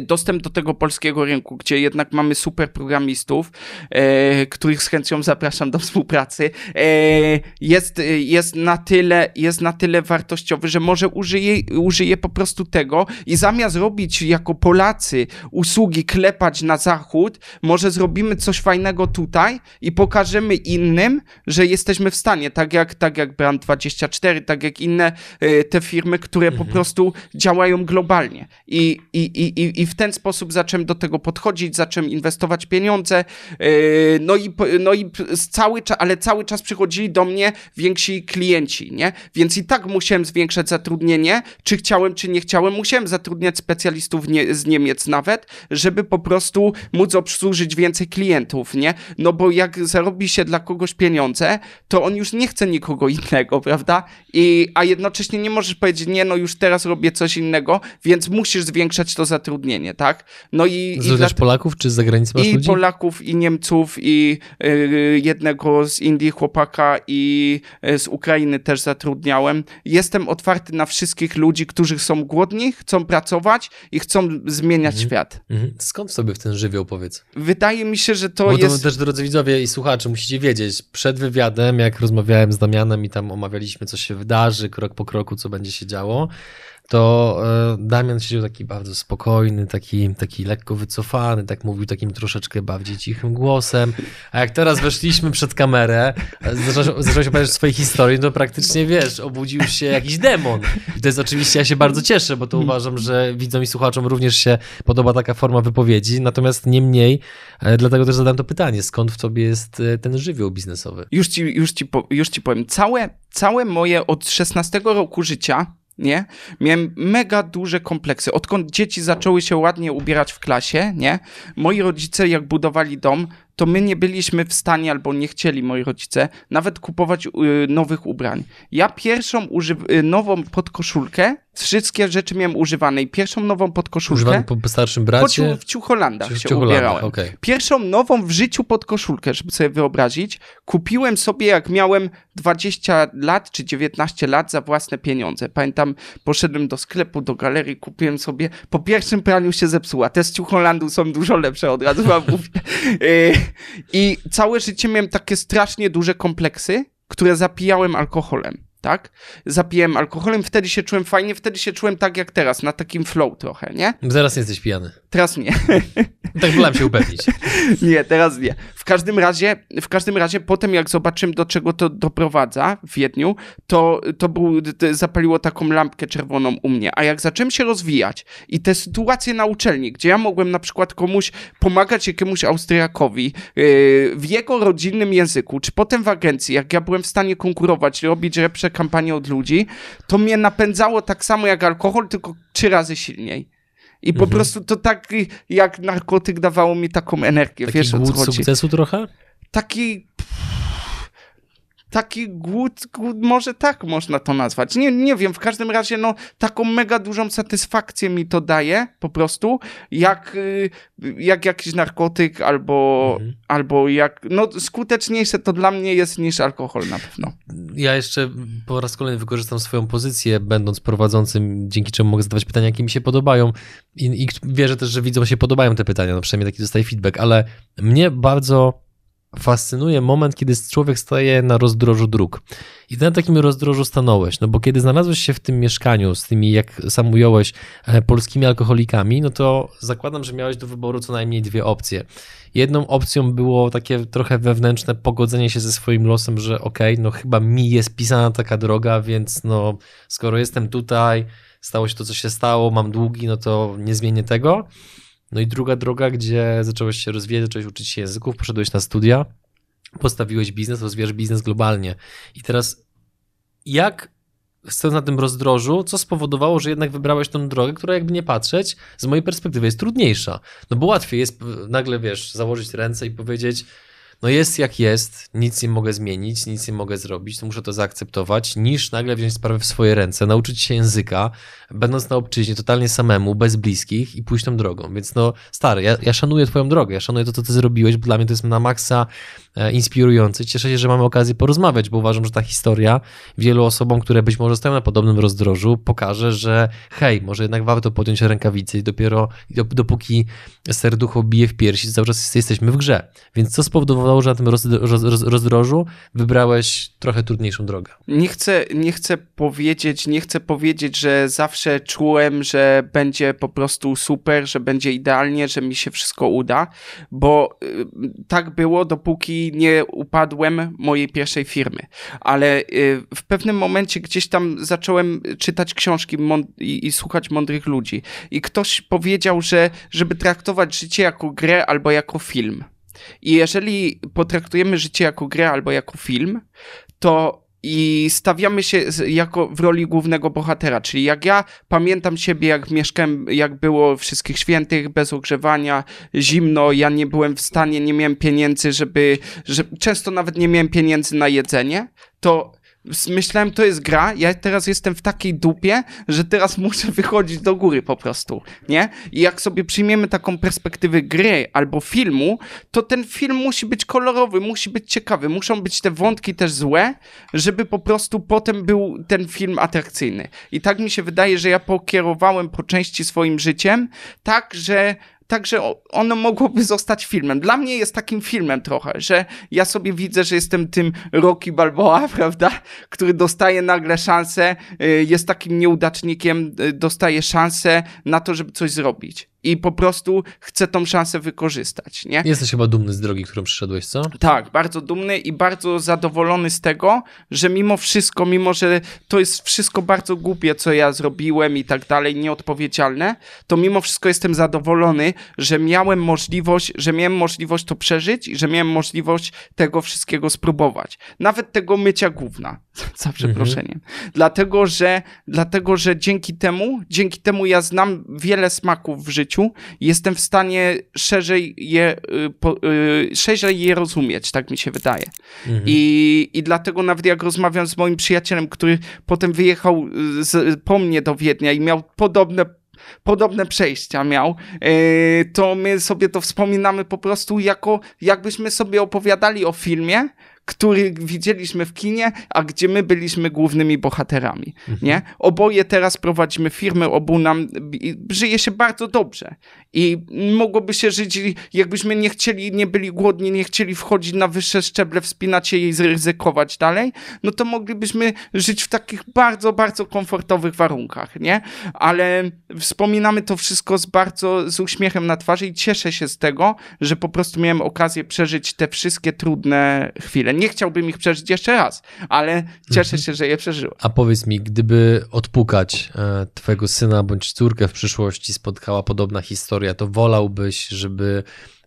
dostęp do tego polskiego rynku, gdzie jednak mamy super programistów, e, których z chęcią zapraszam do współpracy, e, jest, jest, na tyle, jest na tyle wartościowy, że może użyje, użyje po prostu tego i zamiast robić jako Polacy usługi, klepać na zachód, może zrobimy coś fajnego tutaj i pokażemy innym, że jesteśmy w stanie, tak jak, tak jak Brand24, tak jak inne e, te firmy, które mhm. po prostu działają globalnie i, i, i, i, w ten sposób zacząłem do tego podchodzić, zacząłem inwestować pieniądze, yy, no i, no i cały czas, ale cały czas przychodzili do mnie więksi klienci, nie? Więc i tak musiałem zwiększać zatrudnienie, czy chciałem, czy nie chciałem, musiałem zatrudniać specjalistów nie, z Niemiec nawet, żeby po prostu móc obsłużyć więcej klientów, nie? No bo jak zarobi się dla kogoś pieniądze, to on już nie chce nikogo innego, prawda? I, a jednocześnie nie możesz powiedzieć, nie, no już teraz robię coś innego, więc musisz zwiększać to zatrudnienie zatrudnienie, tak? No i... Polaków, czy z zagranicy masz I ludzi? Polaków, i Niemców, i y, jednego z Indii chłopaka, i y, z Ukrainy też zatrudniałem. Jestem otwarty na wszystkich ludzi, którzy są głodni, chcą pracować i chcą zmieniać mhm. świat. Mhm. Skąd sobie w ten żywioł, powiedz? Wydaje mi się, że to Bo jest... To też, drodzy widzowie i słuchacze, musicie wiedzieć, przed wywiadem, jak rozmawiałem z Damianem i tam omawialiśmy, co się wydarzy, krok po kroku, co będzie się działo, to e, Damian siedział taki bardzo spokojny, taki, taki lekko wycofany, tak mówił takim troszeczkę bardziej cichym głosem. A jak teraz weszliśmy przed kamerę, zacząłeś opowiadać swojej historii, to praktycznie wiesz, obudził się jakiś demon. I to jest oczywiście, ja się bardzo cieszę, bo to uważam, że widzom i słuchaczom również się podoba taka forma wypowiedzi. Natomiast niemniej, e, dlatego też zadałem to pytanie, skąd w tobie jest e, ten żywioł biznesowy? Już ci, już ci, już ci powiem. Całe, całe moje od 16 roku życia nie? Miałem mega duże kompleksy. Odkąd dzieci zaczęły się ładnie ubierać w klasie, nie? Moi rodzice, jak budowali dom, to my nie byliśmy w stanie, albo nie chcieli moi rodzice, nawet kupować y, nowych ubrań. Ja pierwszą y, nową podkoszulkę, wszystkie rzeczy miałem używane i pierwszą nową podkoszulkę... Używany po starszym bracie? W Ciucholandach się ubierałem. Okay. Pierwszą nową w życiu podkoszulkę, żeby sobie wyobrazić, kupiłem sobie jak miałem 20 lat czy 19 lat za własne pieniądze. Pamiętam, poszedłem do sklepu, do galerii, kupiłem sobie, po pierwszym praniu się zepsuła. Te z Ciucholandu są dużo lepsze, od razu wam mówię. I całe życie miałem takie strasznie duże kompleksy, które zapijałem alkoholem tak? Zapijałem alkoholem, wtedy się czułem fajnie, wtedy się czułem tak jak teraz, na takim flow trochę, nie? Zaraz jesteś pijany. Teraz nie. Tak wolałem się upewnić. nie, teraz nie. W każdym razie, w każdym razie potem jak zobaczyłem do czego to doprowadza w Wiedniu, to, to był, zapaliło taką lampkę czerwoną u mnie. A jak zacząłem się rozwijać i te sytuacje na uczelni, gdzie ja mogłem na przykład komuś pomagać jakiemuś Austriakowi yy, w jego rodzinnym języku, czy potem w agencji, jak ja byłem w stanie konkurować, robić lepsze kampanie od ludzi, to mnie napędzało tak samo jak alkohol, tylko trzy razy silniej. I po mhm. prostu to tak jak narkotyk dawało mi taką energię. Taki wiesz o co chodzi? sukcesu trochę? Taki taki głód, głód, może tak można to nazwać. Nie, nie wiem, w każdym razie, no, taką mega dużą satysfakcję mi to daje, po prostu, jak, y, jak jakiś narkotyk, albo, mhm. albo jak, no, skuteczniejsze to dla mnie jest niż alkohol na pewno. Ja jeszcze po raz kolejny wykorzystam swoją pozycję, będąc prowadzącym, dzięki czemu mogę zadawać pytania, jakie mi się podobają i, i wierzę też, że widzom się podobają te pytania, no przynajmniej taki dostaję feedback, ale mnie bardzo fascynuje moment, kiedy człowiek staje na rozdrożu dróg. I na takim rozdrożu stanąłeś, no bo kiedy znalazłeś się w tym mieszkaniu z tymi, jak sam ująłeś, e, polskimi alkoholikami, no to zakładam, że miałeś do wyboru co najmniej dwie opcje. Jedną opcją było takie trochę wewnętrzne pogodzenie się ze swoim losem, że okej, okay, no chyba mi jest pisana taka droga, więc no skoro jestem tutaj, stało się to, co się stało, mam długi, no to nie zmienię tego. No i druga droga, gdzie zacząłeś się rozwijać, zacząłeś uczyć się języków, poszedłeś na studia, postawiłeś biznes, rozwijasz biznes globalnie. I teraz jak stojąc na tym rozdrożu, co spowodowało, że jednak wybrałeś tą drogę, która jakby nie patrzeć, z mojej perspektywy jest trudniejsza. No bo łatwiej jest nagle, wiesz, założyć ręce i powiedzieć, no jest jak jest, nic nie mogę zmienić, nic nie mogę zrobić, to muszę to zaakceptować, niż nagle wziąć sprawę w swoje ręce, nauczyć się języka, będąc na obczyźnie totalnie samemu, bez bliskich i pójść tą drogą. Więc no, stary, ja, ja szanuję twoją drogę, ja szanuję to, co ty zrobiłeś, bo dla mnie to jest na maksa e, inspirujące. Cieszę się, że mamy okazję porozmawiać, bo uważam, że ta historia wielu osobom, które być może stoją na podobnym rozdrożu, pokaże, że hej, może jednak warto podjąć rękawicy i dopiero dopóki serducho bije w piersi, cały czas jesteśmy w grze. Więc co spowodowało że na tym roz, roz, rozdrożu wybrałeś trochę trudniejszą drogę? Nie chcę, nie chcę powiedzieć, nie chcę powiedzieć, że zawsze czułem, że będzie po prostu super, że będzie idealnie, że mi się wszystko uda, bo y, tak było, dopóki nie upadłem mojej pierwszej firmy. Ale y, w pewnym momencie gdzieś tam zacząłem czytać książki i, i słuchać mądrych ludzi. I ktoś powiedział, że żeby traktować życie jako grę albo jako film. I jeżeli potraktujemy życie jako grę albo jako film, to i stawiamy się jako w roli głównego bohatera, czyli jak ja pamiętam siebie, jak mieszkałem, jak było wszystkich świętych, bez ogrzewania, zimno, ja nie byłem w stanie, nie miałem pieniędzy, żeby, że często nawet nie miałem pieniędzy na jedzenie, to myślałem, to jest gra, ja teraz jestem w takiej dupie, że teraz muszę wychodzić do góry po prostu, nie? I jak sobie przyjmiemy taką perspektywę gry albo filmu, to ten film musi być kolorowy, musi być ciekawy, muszą być te wątki też złe, żeby po prostu potem był ten film atrakcyjny. I tak mi się wydaje, że ja pokierowałem po części swoim życiem, tak, że Także ono mogłoby zostać filmem. Dla mnie jest takim filmem trochę, że ja sobie widzę, że jestem tym Rocky Balboa, prawda, który dostaje nagle szansę, y, jest takim nieudacznikiem, y, dostaje szansę na to, żeby coś zrobić i po prostu chcę tą szansę wykorzystać, nie? Jesteś chyba dumny z drogi, którą przyszedłeś, co? Tak, bardzo dumny i bardzo zadowolony z tego, że mimo wszystko, mimo że to jest wszystko bardzo głupie, co ja zrobiłem i tak dalej, nieodpowiedzialne, to mimo wszystko jestem zadowolony, że miałem możliwość, że miałem możliwość to przeżyć i że miałem możliwość tego wszystkiego spróbować. Nawet tego mycia gówna, za przeproszeniem. Mhm. Dlatego, że, dlatego, że dzięki temu, dzięki temu ja znam wiele smaków w życiu, życiu, jestem w stanie szerzej je, y, po, y, szerzej je rozumieć, tak mi się wydaje. Mhm. I, I dlatego nawet jak rozmawiam z moim przyjacielem, który potem wyjechał y, z, po mnie do Wiednia i miał podobne podobne przejścia miał, to my sobie to wspominamy po prostu jako, jakbyśmy sobie opowiadali o filmie, który widzieliśmy w kinie, a gdzie my byliśmy głównymi bohaterami, mhm. nie? Oboje teraz prowadzimy firmy, obu nam żyje się bardzo dobrze i mogłoby się żyć, jakbyśmy nie chcieli, nie byli głodni, nie chcieli wchodzić na wyższe szczeble, wspinać się i zryzykować dalej, no to moglibyśmy żyć w takich bardzo, bardzo komfortowych warunkach, nie? Ale wspominamy to wszystko z bardzo, z uśmiechem na twarzy i cieszę się z tego, że po prostu miałem okazję przeżyć te wszystkie trudne chwile nie chciałbym ich przeżyć jeszcze raz, ale cieszę mhm. się, że je przeżyłem. A powiedz mi, gdyby odpukać e, twojego syna bądź córkę w przyszłości spotkała podobna historia, to wolałbyś, żeby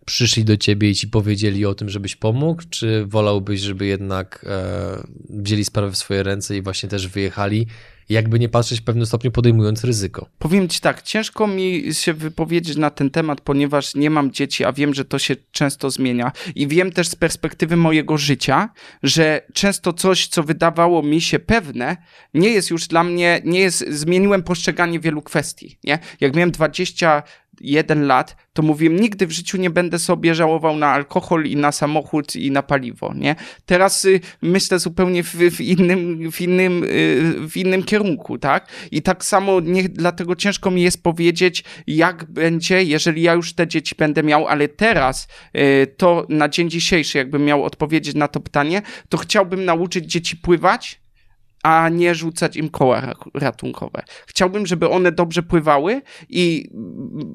przyszli do ciebie i ci powiedzieli o tym, żebyś pomógł, czy wolałbyś, żeby jednak e, wzięli sprawę w swoje ręce i właśnie też wyjechali, jakby nie patrzeć w pewnym stopniu podejmując ryzyko? Powiem ci tak, ciężko mi się wypowiedzieć na ten temat, ponieważ nie mam dzieci, a wiem, że to się często zmienia. I wiem też z perspektywy mojego życia, że często coś, co wydawało mi się pewne, nie jest już dla mnie, nie jest, zmieniłem postrzeganie wielu kwestii, nie? Jak miałem 20 jeden lat, to mówiłem, nigdy w życiu nie będę sobie żałował na alkohol i na samochód i na paliwo, nie? Teraz y, myślę zupełnie w, w, innym, w, innym, y, w innym kierunku, tak? I tak samo nie, dlatego ciężko mi jest powiedzieć, jak będzie, jeżeli ja już te dzieci będę miał, ale teraz y, to na dzień dzisiejszy, jakbym miał odpowiedzieć na to pytanie, to chciałbym nauczyć dzieci pływać, a nie rzucać im koła ratunkowe. Chciałbym, żeby one dobrze pływały i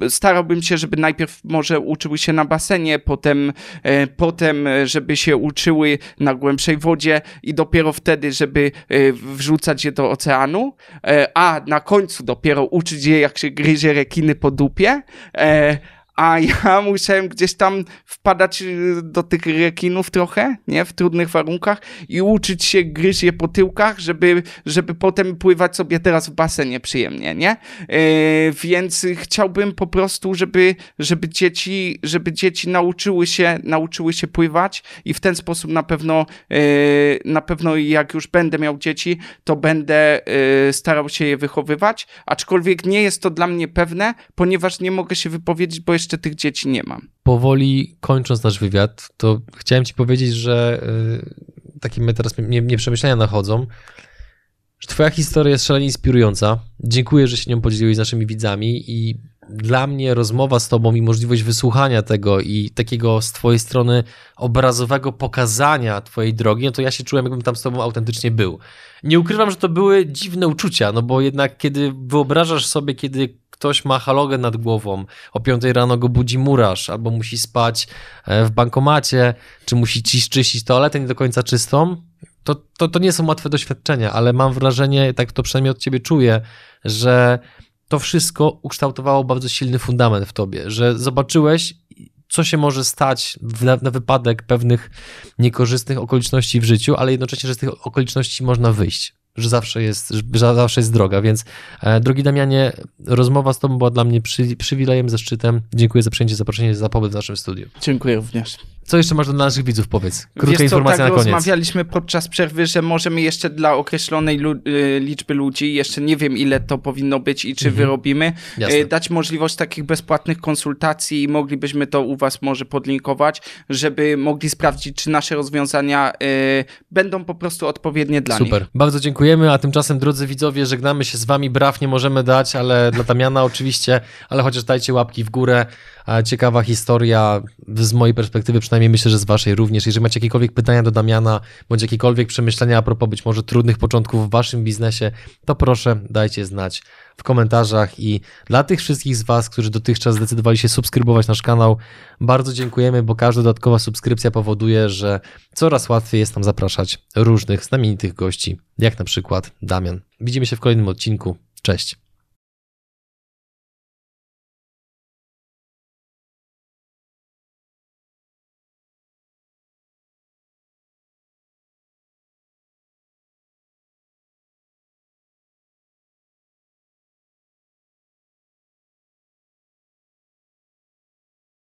starałbym się, żeby najpierw może uczyły się na basenie, potem, e, potem e, żeby się uczyły na głębszej wodzie i dopiero wtedy, żeby e, wrzucać je do oceanu, a na końcu dopiero uczyć je, jak się gryzie rekiny po dupie, a ja musiałem gdzieś tam wpadać y, do tych rekinów trochę, nie, w trudnych warunkach i uczyć się gryźć je po tyłkach, żeby, żeby potem pływać sobie teraz w basenie przyjemnie, nie? Yy, więc chciałbym po prostu, żeby, żeby dzieci, żeby dzieci nauczyły się, nauczyły się pływać i w ten sposób na pewno, yy, na pewno jak już będę miał dzieci, to będę yy, starał się je wychowywać, aczkolwiek nie jest to dla mnie pewne, ponieważ nie mogę się wypowiedzieć, bo jeszcze jeszcze tych dzieci nie mam. Powoli kończąc nasz wywiad, to chciałem ci powiedzieć, że yy, takie mnie teraz mnie, mnie przemyślenia nachodzą, że twoja historia jest szalenie inspirująca. Dziękuję, że się nią podzieliłeś z naszymi widzami i dla mnie rozmowa z tobą i możliwość wysłuchania tego i takiego z twojej strony obrazowego pokazania twojej drogi, no to ja się czułem, jakbym tam z tobą autentycznie był. Nie ukrywam, że to były dziwne uczucia, no bo jednak kiedy wyobrażasz sobie, kiedy ktoś ma halogen nad głową, o 5 rano go budzi murarz, albo musi spać e, w bankomacie, czy musi ci czyścić toaletę nie do końca czystą, to, to, to nie są łatwe doświadczenia, ale mam wrażenie, tak to przynajmniej od ciebie czuję, że to wszystko ukształtowało bardzo silny fundament w tobie, że zobaczyłeś, co się może stać na, na, wypadek pewnych niekorzystnych okoliczności w życiu, ale jednocześnie, że z tych okoliczności można wyjść że zawsze jest, że zawsze jest droga, więc e, drogi Damianie, rozmowa z Tobą była dla mnie przy, przywilejem, zaszczytem. Dziękuję za przyjęcie zaproszenie, za pobyt w naszym studiu. Dziękuję również. Co jeszcze masz do naszych widzów, powiedz? Krótka Wiesz co, informacja tak na koniec. rozmawialiśmy podczas przerwy, że możemy jeszcze dla określonej lu y, liczby ludzi, jeszcze nie wiem ile to powinno być i czy mhm. wyrobimy, y, dać możliwość takich bezpłatnych konsultacji i moglibyśmy to u was może podlinkować, żeby mogli sprawdzić, czy nasze rozwiązania y, będą po prostu odpowiednie dla Super. nich. Super. Bardzo dziękujemy, a tymczasem drodzy widzowie, żegnamy się z wami. Braw nie możemy dać, ale dla Damiana oczywiście, ale chociaż dajcie łapki w górę. Ciekawa historia z mojej perspektywy, przynajmniej myślę, że z waszej również. Jeżeli macie jakiekolwiek pytania do Damiana, bądź jakiekolwiek przemyślenia a propos być może trudnych początków w waszym biznesie, to proszę dajcie znać w komentarzach i dla tych wszystkich z was, którzy dotychczas zdecydowali się subskrybować nasz kanał, bardzo dziękujemy, bo każda dodatkowa subskrypcja powoduje, że coraz łatwiej jest nam zapraszać różnych znamienitych gości, jak na przykład Damian. Widzimy się w kolejnym odcinku. Cześć.